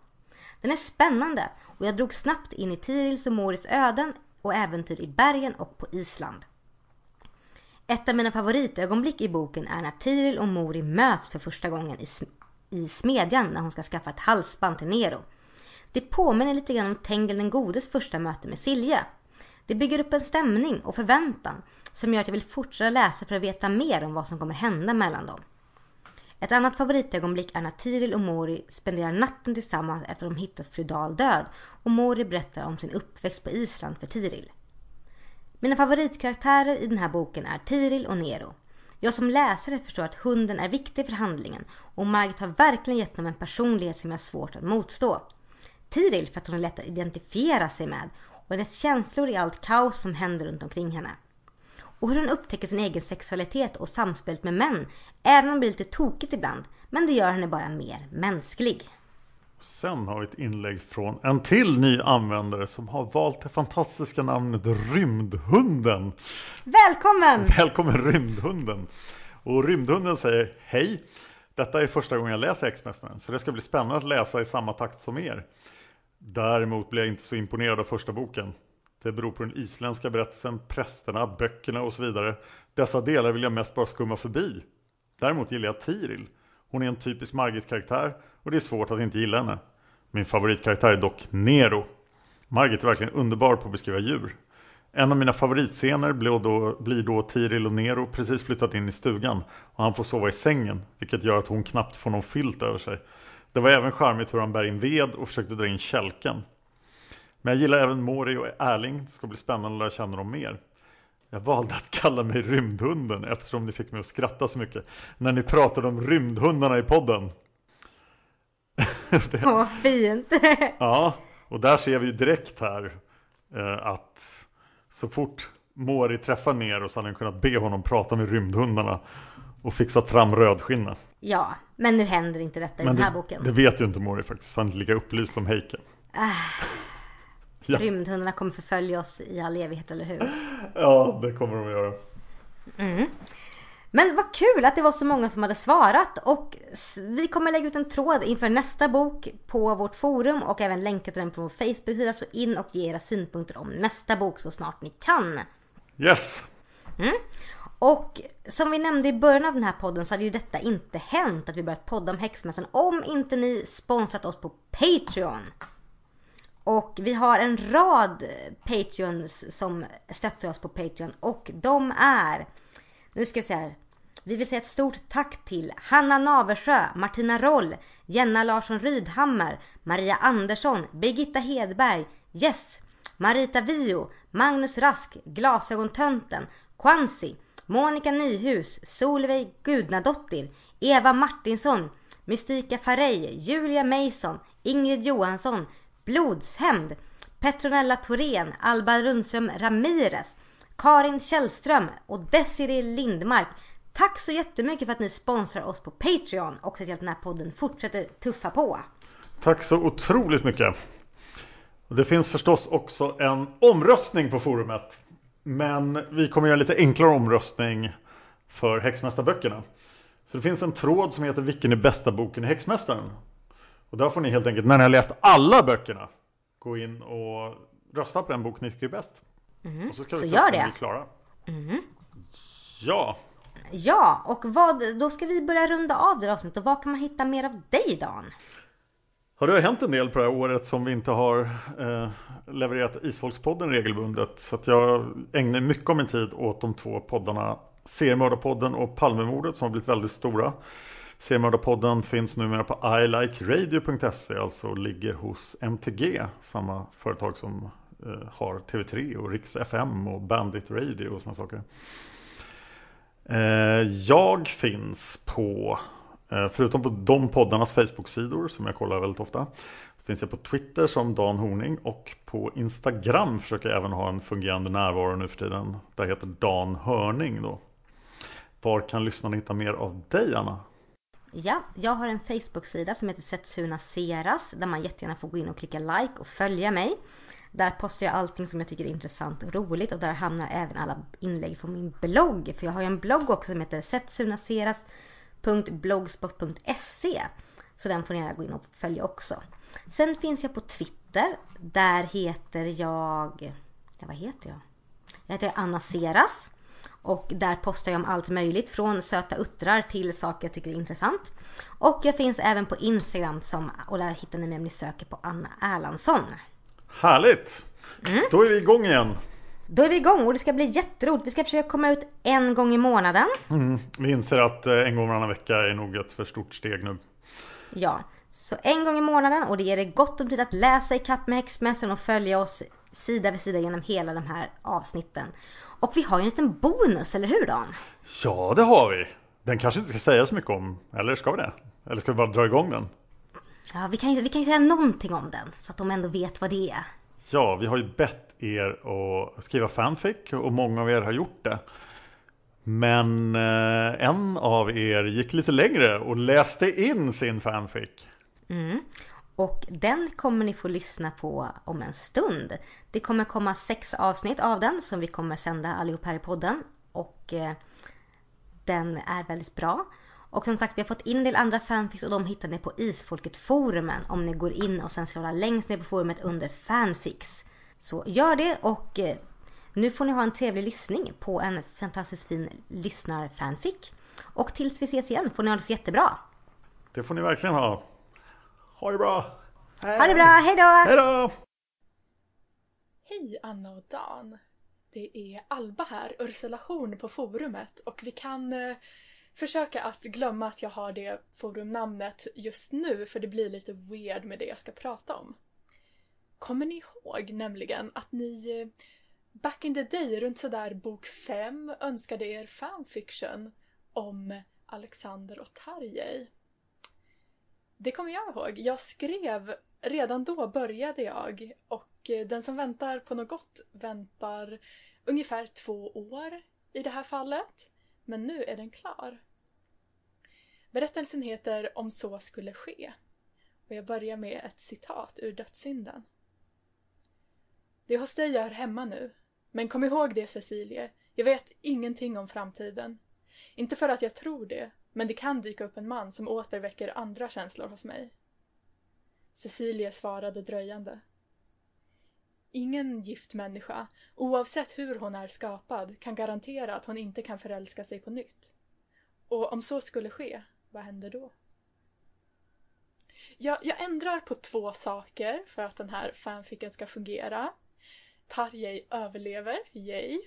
Den är spännande och jag drog snabbt in i Tirils och Moris öden och äventyr i bergen och på Island. Ett av mina favoritögonblick i boken är när Tiril och Mori möts för första gången i, sm- i smedjan när hon ska skaffa ett halsband till Nero. Det påminner lite grann om Tengil den godes första möte med Silje. Det bygger upp en stämning och förväntan som gör att jag vill fortsätta läsa för att veta mer om vad som kommer hända mellan dem. Ett annat favoritögonblick är när Tiril och Mori spenderar natten tillsammans efter att de hittat fru Dahl död och Mori berättar om sin uppväxt på Island för Tiril. Mina favoritkaraktärer i den här boken är Tiril och Nero. Jag som läsare förstår att hunden är viktig för handlingen och Margit har verkligen gett dem en personlighet som jag har svårt att motstå. Tiril för att hon är lätt att identifiera sig med och hennes känslor i allt kaos som händer runt omkring henne. Och hur hon upptäcker sin egen sexualitet och samspelet med män, även om det blir lite tokigt ibland. Men det gör henne bara mer mänsklig. Sen har vi ett inlägg från en till ny användare som har valt det fantastiska namnet Rymdhunden. Välkommen! Välkommen Rymdhunden! Och Rymdhunden säger Hej! Detta är första gången jag läser X-Mästaren så det ska bli spännande att läsa i samma takt som er. Däremot blir jag inte så imponerad av första boken. Det beror på den isländska berättelsen, prästerna, böckerna och så vidare. Dessa delar vill jag mest bara skumma förbi. Däremot gillar jag Tiril. Hon är en typisk Margit-karaktär och det är svårt att inte gilla henne. Min favoritkaraktär är dock Nero. Margit är verkligen underbar på att beskriva djur. En av mina favoritscener blir då, blir då Tiril och Nero precis flyttat in i stugan och han får sova i sängen, vilket gör att hon knappt får någon filt över sig. Det var även charmigt hur han bär in ved och försökte dra in kälken. Men jag gillar även Mori och Erling, det ska bli spännande att lära känna dem mer. Jag valde att kalla mig Rymdhunden eftersom ni fick mig att skratta så mycket när ni pratade om rymdhundarna i podden. (laughs) Åh, vad fint! (laughs) Ja, och där ser vi ju direkt här eh, att så fort Mori träffar ner så hade han kunnat be honom prata med rymdhundarna och fixat fram rödskinna. ja, men nu händer inte detta i Men den här det, boken. det vet ju inte Mori faktiskt, han är inte lika upplyst som Heike. ja. Rymdhundarna kommer förfölja oss i all evighet, eller hur? Ja, det kommer de att göra. Men vad kul att det var så många som hade svarat och vi kommer lägga ut en tråd inför nästa bok på vårt forum och även länka till den på vår Facebook-sida så in och ge era synpunkter om nästa bok så snart ni kan. Yes! Och som vi nämnde i början av den här podden så hade ju detta inte hänt att vi börjat podda om Häxmässan om inte ni sponsrat oss på Patreon. Och vi har en rad Patreons som stöttar oss på Patreon och de är nu ska vi se här. Vi vill säga ett stort tack till Hanna Naversjö, Martina Roll, Jenna Larsson Rydhammar, Maria Andersson, Birgitta Hedberg, Jess, Marita Vio, Magnus Rask, Glasögontönten, Quansi, Monica Nyhus, Solveig Gudnadottir, Eva Martinsson, Mystika Farej, Julia Mason, Ingrid Johansson, Blodshämnd, Petronella Thorén, Alba Rundström Ramirez, Karin Källström och Desiree Lindmark. Tack så jättemycket för att ni sponsrar oss på Patreon och ser till att den här podden fortsätter tuffa på. Tack så otroligt mycket. Det finns förstås också en omröstning på forumet. Men vi kommer göra en lite enklare omröstning för Häxmästarböckerna. Så det finns en tråd som heter Vilken är bästa boken i Häxmästaren? Och där får ni helt enkelt, när ni har läst alla böckerna, gå in och rösta på den bok ni tycker är bäst och så ska så vi gör ta det. bli klara. Ja, Ja, och vad, då ska vi börja runda av det här avsnittet. Och vad kan man hitta mer av dig Dan? Ja, det har hänt en del på det här året som vi inte har eh, levererat Isfolkspodden regelbundet. Så att jag ägnar mycket av min tid åt de två poddarna Seriemördarpodden och Palmemordet som har blivit väldigt stora. Seriemördarpodden finns numera på ilikeradio.se, alltså ligger hos MTG, samma företag som Eh, har TV3 och Rix FM och Bandit Radio och sådana saker. Eh, jag finns på eh, förutom på de poddarnas Facebook-sidor som jag kollar väldigt ofta finns jag på Twitter som Dan Horning och på Instagram försöker jag även ha en fungerande närvaro nu för tiden. Där heter Dan Hörning då. Var kan lyssnarna hitta mer av dig Anna? Ja, jag har en Facebook-sida som heter Setsuna Seras där man jättegärna får gå in och klicka like och följa mig. Där postar jag allting som jag tycker är intressant och roligt och där hamnar även alla inlägg från min blogg. För jag har ju en blogg också som heter setsunaseras.blogspot.se. Så den får ni gärna gå in och följa också. Sen finns jag på Twitter. Där heter jag... Ja, vad heter jag? Jag heter Anna Seras. Och där postar jag om allt möjligt från söta uttrar till saker jag tycker är intressant. Och jag finns även på Instagram som, och där hittar ni mig om ni söker på Anna Erlandsson. Härligt! Mm. Då är vi igång igen. Då är vi igång och det ska bli jätteroligt. Vi ska försöka komma ut en gång i månaden. Mm, vi inser att eh, en gång varannan vecka är nog ett för stort steg nu. Ja, så en gång i månaden och det ger dig gott om tid att läsa i kapp med Häxmässan och följa oss sida vid sida genom hela de här avsnitten. Och vi har ju en liten bonus, eller hur Dan? Ja, det har vi. Den kanske inte ska säga så mycket om, eller ska vi det? Eller ska vi bara dra igång den? Ja, vi kan ju vi kan säga någonting om den så att de ändå vet vad det är. Ja, vi har ju bett er att skriva fanfic och många av er har gjort det. Men eh, en av er gick lite längre och läste in sin fanfic. Mm. Och den kommer ni få lyssna på om en stund. Det kommer komma sex avsnitt av den som vi kommer sända allihop här i podden. Och eh, den är väldigt bra. Och som sagt, vi har fått in en del andra fanfics och de hittar ni på Isfolket-forumen om ni går in och sen scrollar längst ner på forumet under fanfics. Så gör det och eh, nu får ni ha en trevlig lyssning på en fantastiskt fin lyssnar-fanfic. Och tills vi ses igen får ni ha det så jättebra. Det får ni verkligen ha. Ha det bra! Hej. Ha det bra, hejdå! Hejdå! Hej Anna och Dan! Det är Alba här, Ursula Horn på forumet och vi kan eh, försöka att glömma att jag har det forumnamnet just nu för det blir lite weird med det jag ska prata om. Kommer ni ihåg nämligen att ni eh, back in the day, runt sådär bok 5, önskade er fanfiction om Alexander och Tarjei? Det kommer jag ihåg. Jag skrev, redan då började jag och eh, den som väntar på något gott väntar ungefär två år i det här fallet. Men nu är den klar. Berättelsen heter Om så skulle ske. Och jag börjar med ett citat ur Dödssynden. Det är hos dig jag hör hemma nu. Men kom ihåg det Cecilie, jag vet ingenting om framtiden. Inte för att jag tror det, men det kan dyka upp en man som återväcker andra känslor hos mig. Cecilie svarade dröjande. Ingen gift människa, oavsett hur hon är skapad, kan garantera att hon inte kan förälska sig på nytt. Och om så skulle ske, vad händer då? Jag, jag ändrar på två saker för att den här fanficken ska fungera. Tarjei överlever, yay!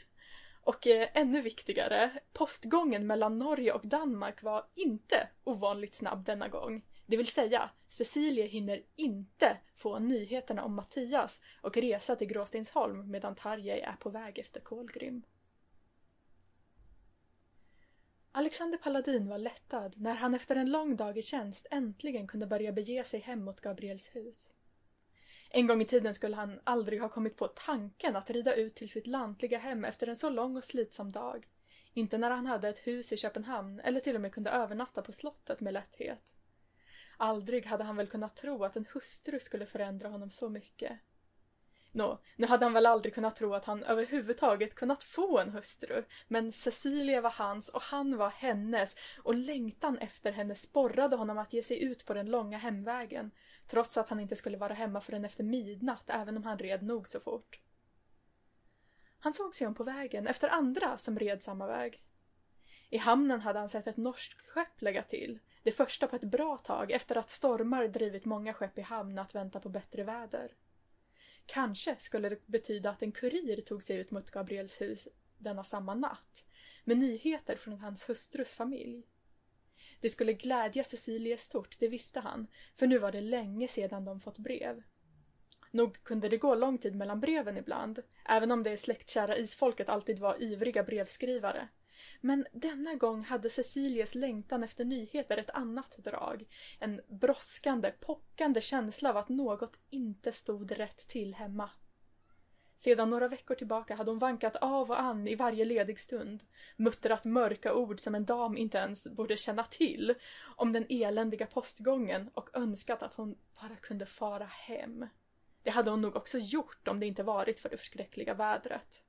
Och eh, ännu viktigare, postgången mellan Norge och Danmark var inte ovanligt snabb denna gång. Det vill säga, Cecilie hinner inte få nyheterna om Mattias och resa till Gråstensholm medan Tarjei är på väg efter Kolgrym. Alexander Paladin var lättad när han efter en lång dag i tjänst äntligen kunde börja bege sig hem mot Gabriels hus. En gång i tiden skulle han aldrig ha kommit på tanken att rida ut till sitt lantliga hem efter en så lång och slitsam dag. Inte när han hade ett hus i Köpenhamn eller till och med kunde övernatta på slottet med lätthet. Aldrig hade han väl kunnat tro att en hustru skulle förändra honom så mycket. Nå, nu hade han väl aldrig kunnat tro att han överhuvudtaget kunnat få en hustru, men Cecilia var hans och han var hennes och längtan efter henne sporrade honom att ge sig ut på den långa hemvägen, trots att han inte skulle vara hemma förrän efter midnatt även om han red nog så fort. Han såg sig om på vägen efter andra som red samma väg. I hamnen hade han sett ett norskt skepp lägga till, det första på ett bra tag efter att stormar drivit många skepp i hamn att vänta på bättre väder. Kanske skulle det betyda att en kurir tog sig ut mot Gabriels hus denna samma natt med nyheter från hans hustrus familj. Det skulle glädja Cecilie stort, det visste han, för nu var det länge sedan de fått brev. Nog kunde det gå lång tid mellan breven ibland, även om det släktkära isfolket alltid var ivriga brevskrivare. Men denna gång hade Cecilies längtan efter nyheter ett annat drag. En brådskande, pockande känsla av att något inte stod rätt till hemma. Sedan några veckor tillbaka hade hon vankat av och an i varje ledig stund, muttrat mörka ord som en dam inte ens borde känna till, om den eländiga postgången och önskat att hon bara kunde fara hem. Det hade hon nog också gjort om det inte varit för det förskräckliga vädret.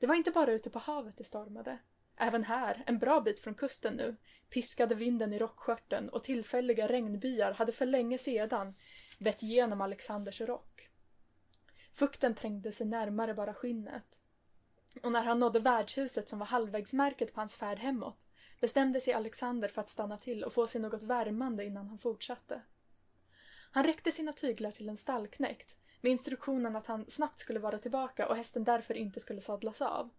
Det var inte bara ute på havet det stormade. Även här, en bra bit från kusten nu, piskade vinden i rockskörten och tillfälliga regnbyar hade för länge sedan vett genom Alexanders rock. Fukten trängde sig närmare bara skinnet. Och när han nådde värdshuset som var halvvägsmärket på hans färd hemåt bestämde sig Alexander för att stanna till och få sig något värmande innan han fortsatte. Han räckte sina tyglar till en stallknäckt med instruktionen att han snabbt skulle vara tillbaka och hästen därför inte skulle sadlas av.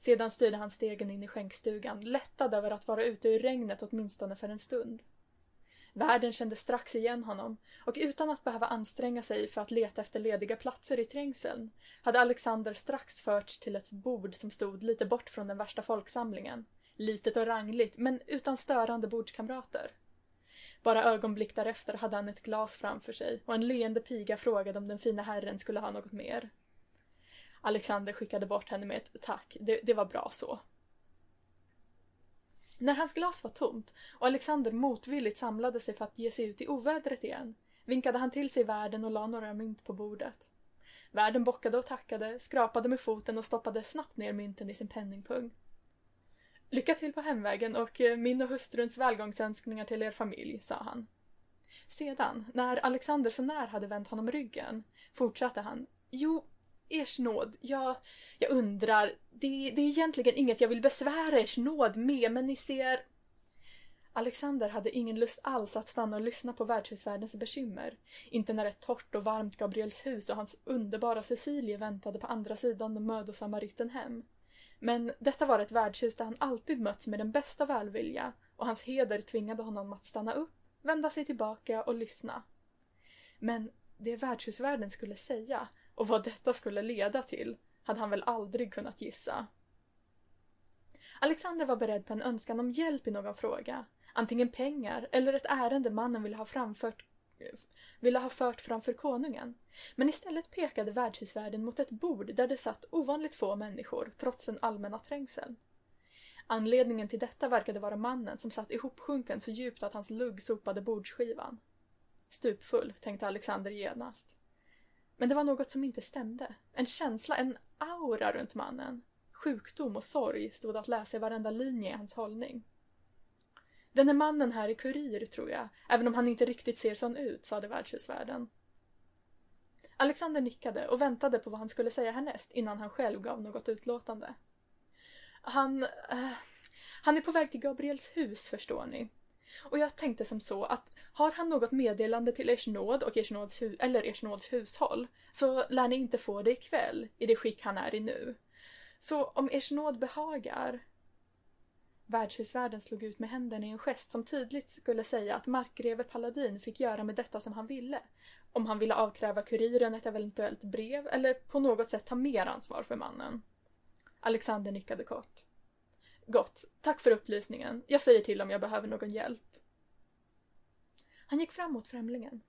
Sedan styrde han stegen in i skänkstugan, lättad över att vara ute ur regnet åtminstone för en stund. Värden kände strax igen honom och utan att behöva anstränga sig för att leta efter lediga platser i trängseln hade Alexander strax förts till ett bord som stod lite bort från den värsta folksamlingen. Litet och rangligt, men utan störande bordskamrater. Bara ögonblick därefter hade han ett glas framför sig och en leende piga frågade om den fina herren skulle ha något mer. Alexander skickade bort henne med ett tack, det, det var bra så. När hans glas var tomt och Alexander motvilligt samlade sig för att ge sig ut i ovädret igen vinkade han till sig värden och la några mynt på bordet. Värden bockade och tackade, skrapade med foten och stoppade snabbt ner mynten i sin penningpung. Lycka till på hemvägen och eh, min och hustruns välgångsönskningar till er familj, sa han. Sedan, när Alexander så när hade vänt honom ryggen, fortsatte han. Jo, ers nåd, jag, jag undrar, det, det är egentligen inget jag vill besvära ers nåd med, men ni ser... Alexander hade ingen lust alls att stanna och lyssna på värdshusvärdens bekymmer. Inte när ett torrt och varmt Gabriels hus och hans underbara Cecilie väntade på andra sidan den mödosamma ritten hem. Men detta var ett värdshus där han alltid mötts med den bästa välvilja och hans heder tvingade honom att stanna upp, vända sig tillbaka och lyssna. Men det värdshusvärden skulle säga och vad detta skulle leda till hade han väl aldrig kunnat gissa. Alexander var beredd på en önskan om hjälp i någon fråga, antingen pengar eller ett ärende mannen ville ha, framfört, ville ha fört framför konungen. Men istället pekade värdshusvärden mot ett bord där det satt ovanligt få människor trots den allmänna trängseln. Anledningen till detta verkade vara mannen som satt ihopsjunken så djupt att hans lugg sopade bordsskivan. Stupfull, tänkte Alexander genast. Men det var något som inte stämde. En känsla, en aura runt mannen. Sjukdom och sorg stod att läsa i varenda linje i hans hållning. Den här mannen här är kurir, tror jag, även om han inte riktigt ser sån ut, sade värdshusvärden. Alexander nickade och väntade på vad han skulle säga härnäst innan han själv gav något utlåtande. Han... Uh, han är på väg till Gabriels hus, förstår ni. Och jag tänkte som så att har han något meddelande till ers nåd och ers nåds eller ers nåds hushåll så lär ni inte få det ikväll i det skick han är i nu. Så om ers nåd behagar Värdshusvärden slog ut med händerna i en gest som tydligt skulle säga att markgreve Paladin fick göra med detta som han ville. Om han ville avkräva kuriren ett eventuellt brev eller på något sätt ta mer ansvar för mannen. Alexander nickade kort. Gott, tack för upplysningen. Jag säger till om jag behöver någon hjälp. Han gick fram mot främlingen.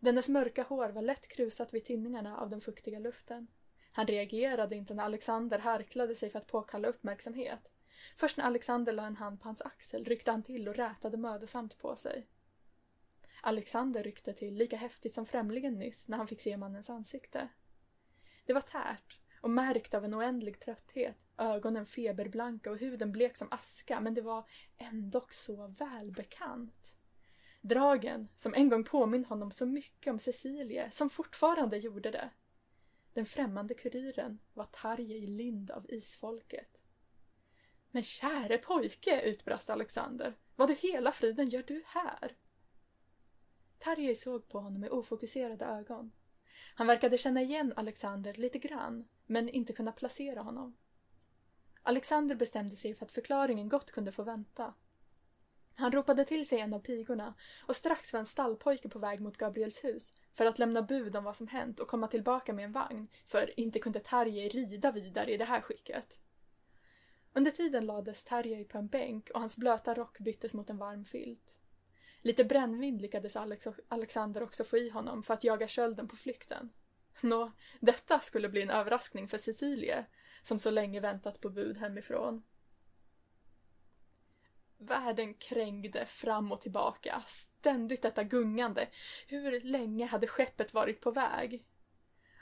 Dennes mörka hår var lätt krusat vid tinningarna av den fuktiga luften. Han reagerade inte när Alexander harklade sig för att påkalla uppmärksamhet. Först när Alexander la en hand på hans axel ryckte han till och rätade mödosamt på sig. Alexander ryckte till lika häftigt som främlingen nyss när han fick se mannens ansikte. Det var tärt och märkt av en oändlig trötthet, ögonen feberblanka och huden blek som aska, men det var ändock så välbekant. Dragen, som en gång påminde honom så mycket om Cecilie, som fortfarande gjorde det. Den främmande kuriren var Tarjei Lind av isfolket. Men käre pojke, utbrast Alexander. Vad i hela friden gör du här? Tarjei såg på honom med ofokuserade ögon. Han verkade känna igen Alexander lite grann, men inte kunna placera honom. Alexander bestämde sig för att förklaringen gott kunde få vänta. Han ropade till sig en av pigorna och strax var en stallpojke på väg mot Gabriels hus för att lämna bud om vad som hänt och komma tillbaka med en vagn, för inte kunde Tarjei rida vidare i det här skicket. Under tiden lades Terje på en bänk och hans blöta rock byttes mot en varm filt. Lite brännvin lyckades Alex Alexander också få i honom för att jaga kölden på flykten. Nå, detta skulle bli en överraskning för Cecilie, som så länge väntat på bud hemifrån. Världen krängde fram och tillbaka, ständigt detta gungande. Hur länge hade skeppet varit på väg?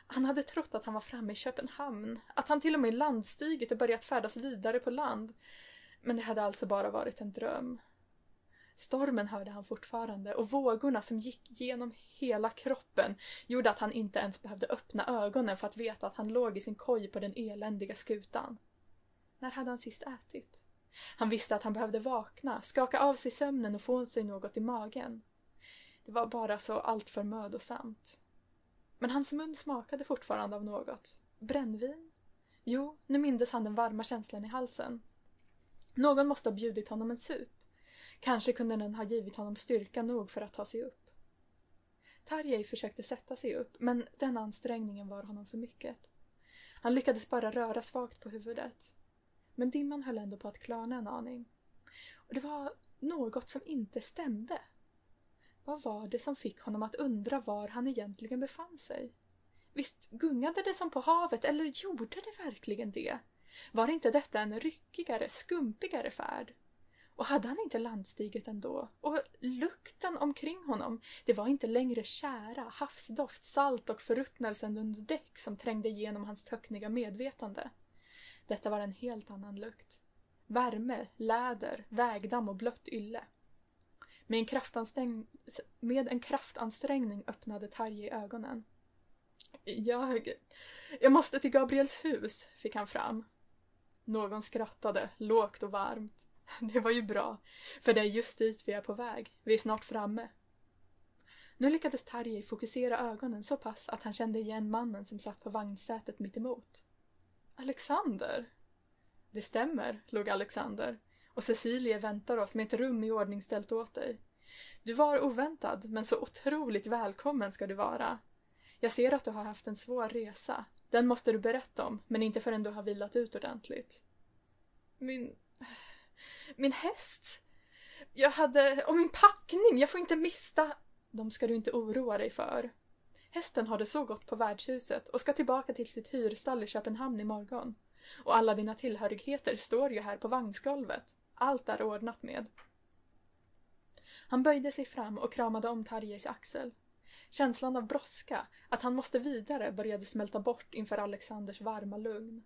Han hade trott att han var framme i Köpenhamn, att han till och med landstigit och börjat färdas vidare på land. Men det hade alltså bara varit en dröm. Stormen hörde han fortfarande och vågorna som gick genom hela kroppen gjorde att han inte ens behövde öppna ögonen för att veta att han låg i sin koj på den eländiga skutan. När hade han sist ätit? Han visste att han behövde vakna, skaka av sig sömnen och få sig något i magen. Det var bara så alltför mödosamt. Men hans mun smakade fortfarande av något. Brännvin? Jo, nu mindes han den varma känslan i halsen. Någon måste ha bjudit honom en sup. Kanske kunde den ha givit honom styrka nog för att ta sig upp. Tarjei försökte sätta sig upp, men den ansträngningen var honom för mycket. Han lyckades bara röra svagt på huvudet. Men dimman höll ändå på att klarna en aning. Och det var något som inte stämde. Vad var det som fick honom att undra var han egentligen befann sig? Visst gungade det som på havet, eller gjorde det verkligen det? Var inte detta en ryckigare, skumpigare färd? Och hade han inte landstigit ändå? Och lukten omkring honom, det var inte längre kära, havsdoft, salt och förruttnelsen under däck som trängde igenom hans töckniga medvetande. Detta var en helt annan lukt. Värme, läder, vägdamm och blött ylle. Med en, kraftansträng... med en kraftansträngning öppnade Tarjei ögonen. Jag... Jag måste till Gabriels hus, fick han fram. Någon skrattade, lågt och varmt. (laughs) Det var ju bra, för det är just dit vi är på väg. Vi är snart framme. Nu lyckades Tarjei fokusera ögonen så pass att han kände igen mannen som satt på vagnsätet mitt emot. Alexander! Det stämmer, låg Alexander. Och Cecilie väntar oss med ett rum i ordningställt åt dig. Du var oväntad, men så otroligt välkommen ska du vara. Jag ser att du har haft en svår resa. Den måste du berätta om, men inte förrän du har vilat ut ordentligt. Min... Min häst! Jag hade... Och min packning! Jag får inte mista... De ska du inte oroa dig för. Hästen har det så gott på värdshuset och ska tillbaka till sitt hyrstall i Köpenhamn imorgon. Och alla dina tillhörigheter står ju här på vagnsgolvet. Allt är ordnat med. Han böjde sig fram och kramade om Tarjeis axel. Känslan av brådska, att han måste vidare, började smälta bort inför Alexanders varma lugn.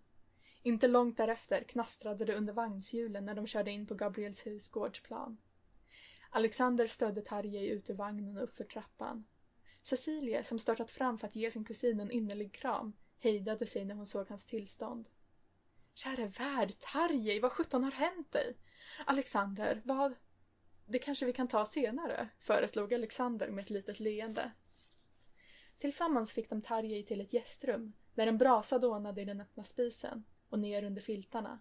Inte långt därefter knastrade det under vagnshjulen när de körde in på Gabriels hus gårdsplan. Alexander stödde Tarjei ut ur vagnen och uppför trappan. Cecilie, som startat fram för att ge sin kusin en innerlig kram, hejdade sig när hon såg hans tillstånd. Käre värld, Tarjei, vad sjutton har hänt dig? Alexander, vad... Det kanske vi kan ta senare, föreslog Alexander med ett litet leende. Tillsammans fick de Tarjei till ett gästrum, där en brasa dånade i den öppna spisen och ner under filtarna.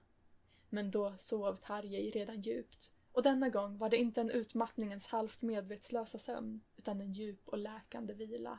Men då sov Tarjei redan djupt och denna gång var det inte en utmattningens halvt medvetslösa sömn utan en djup och läkande vila.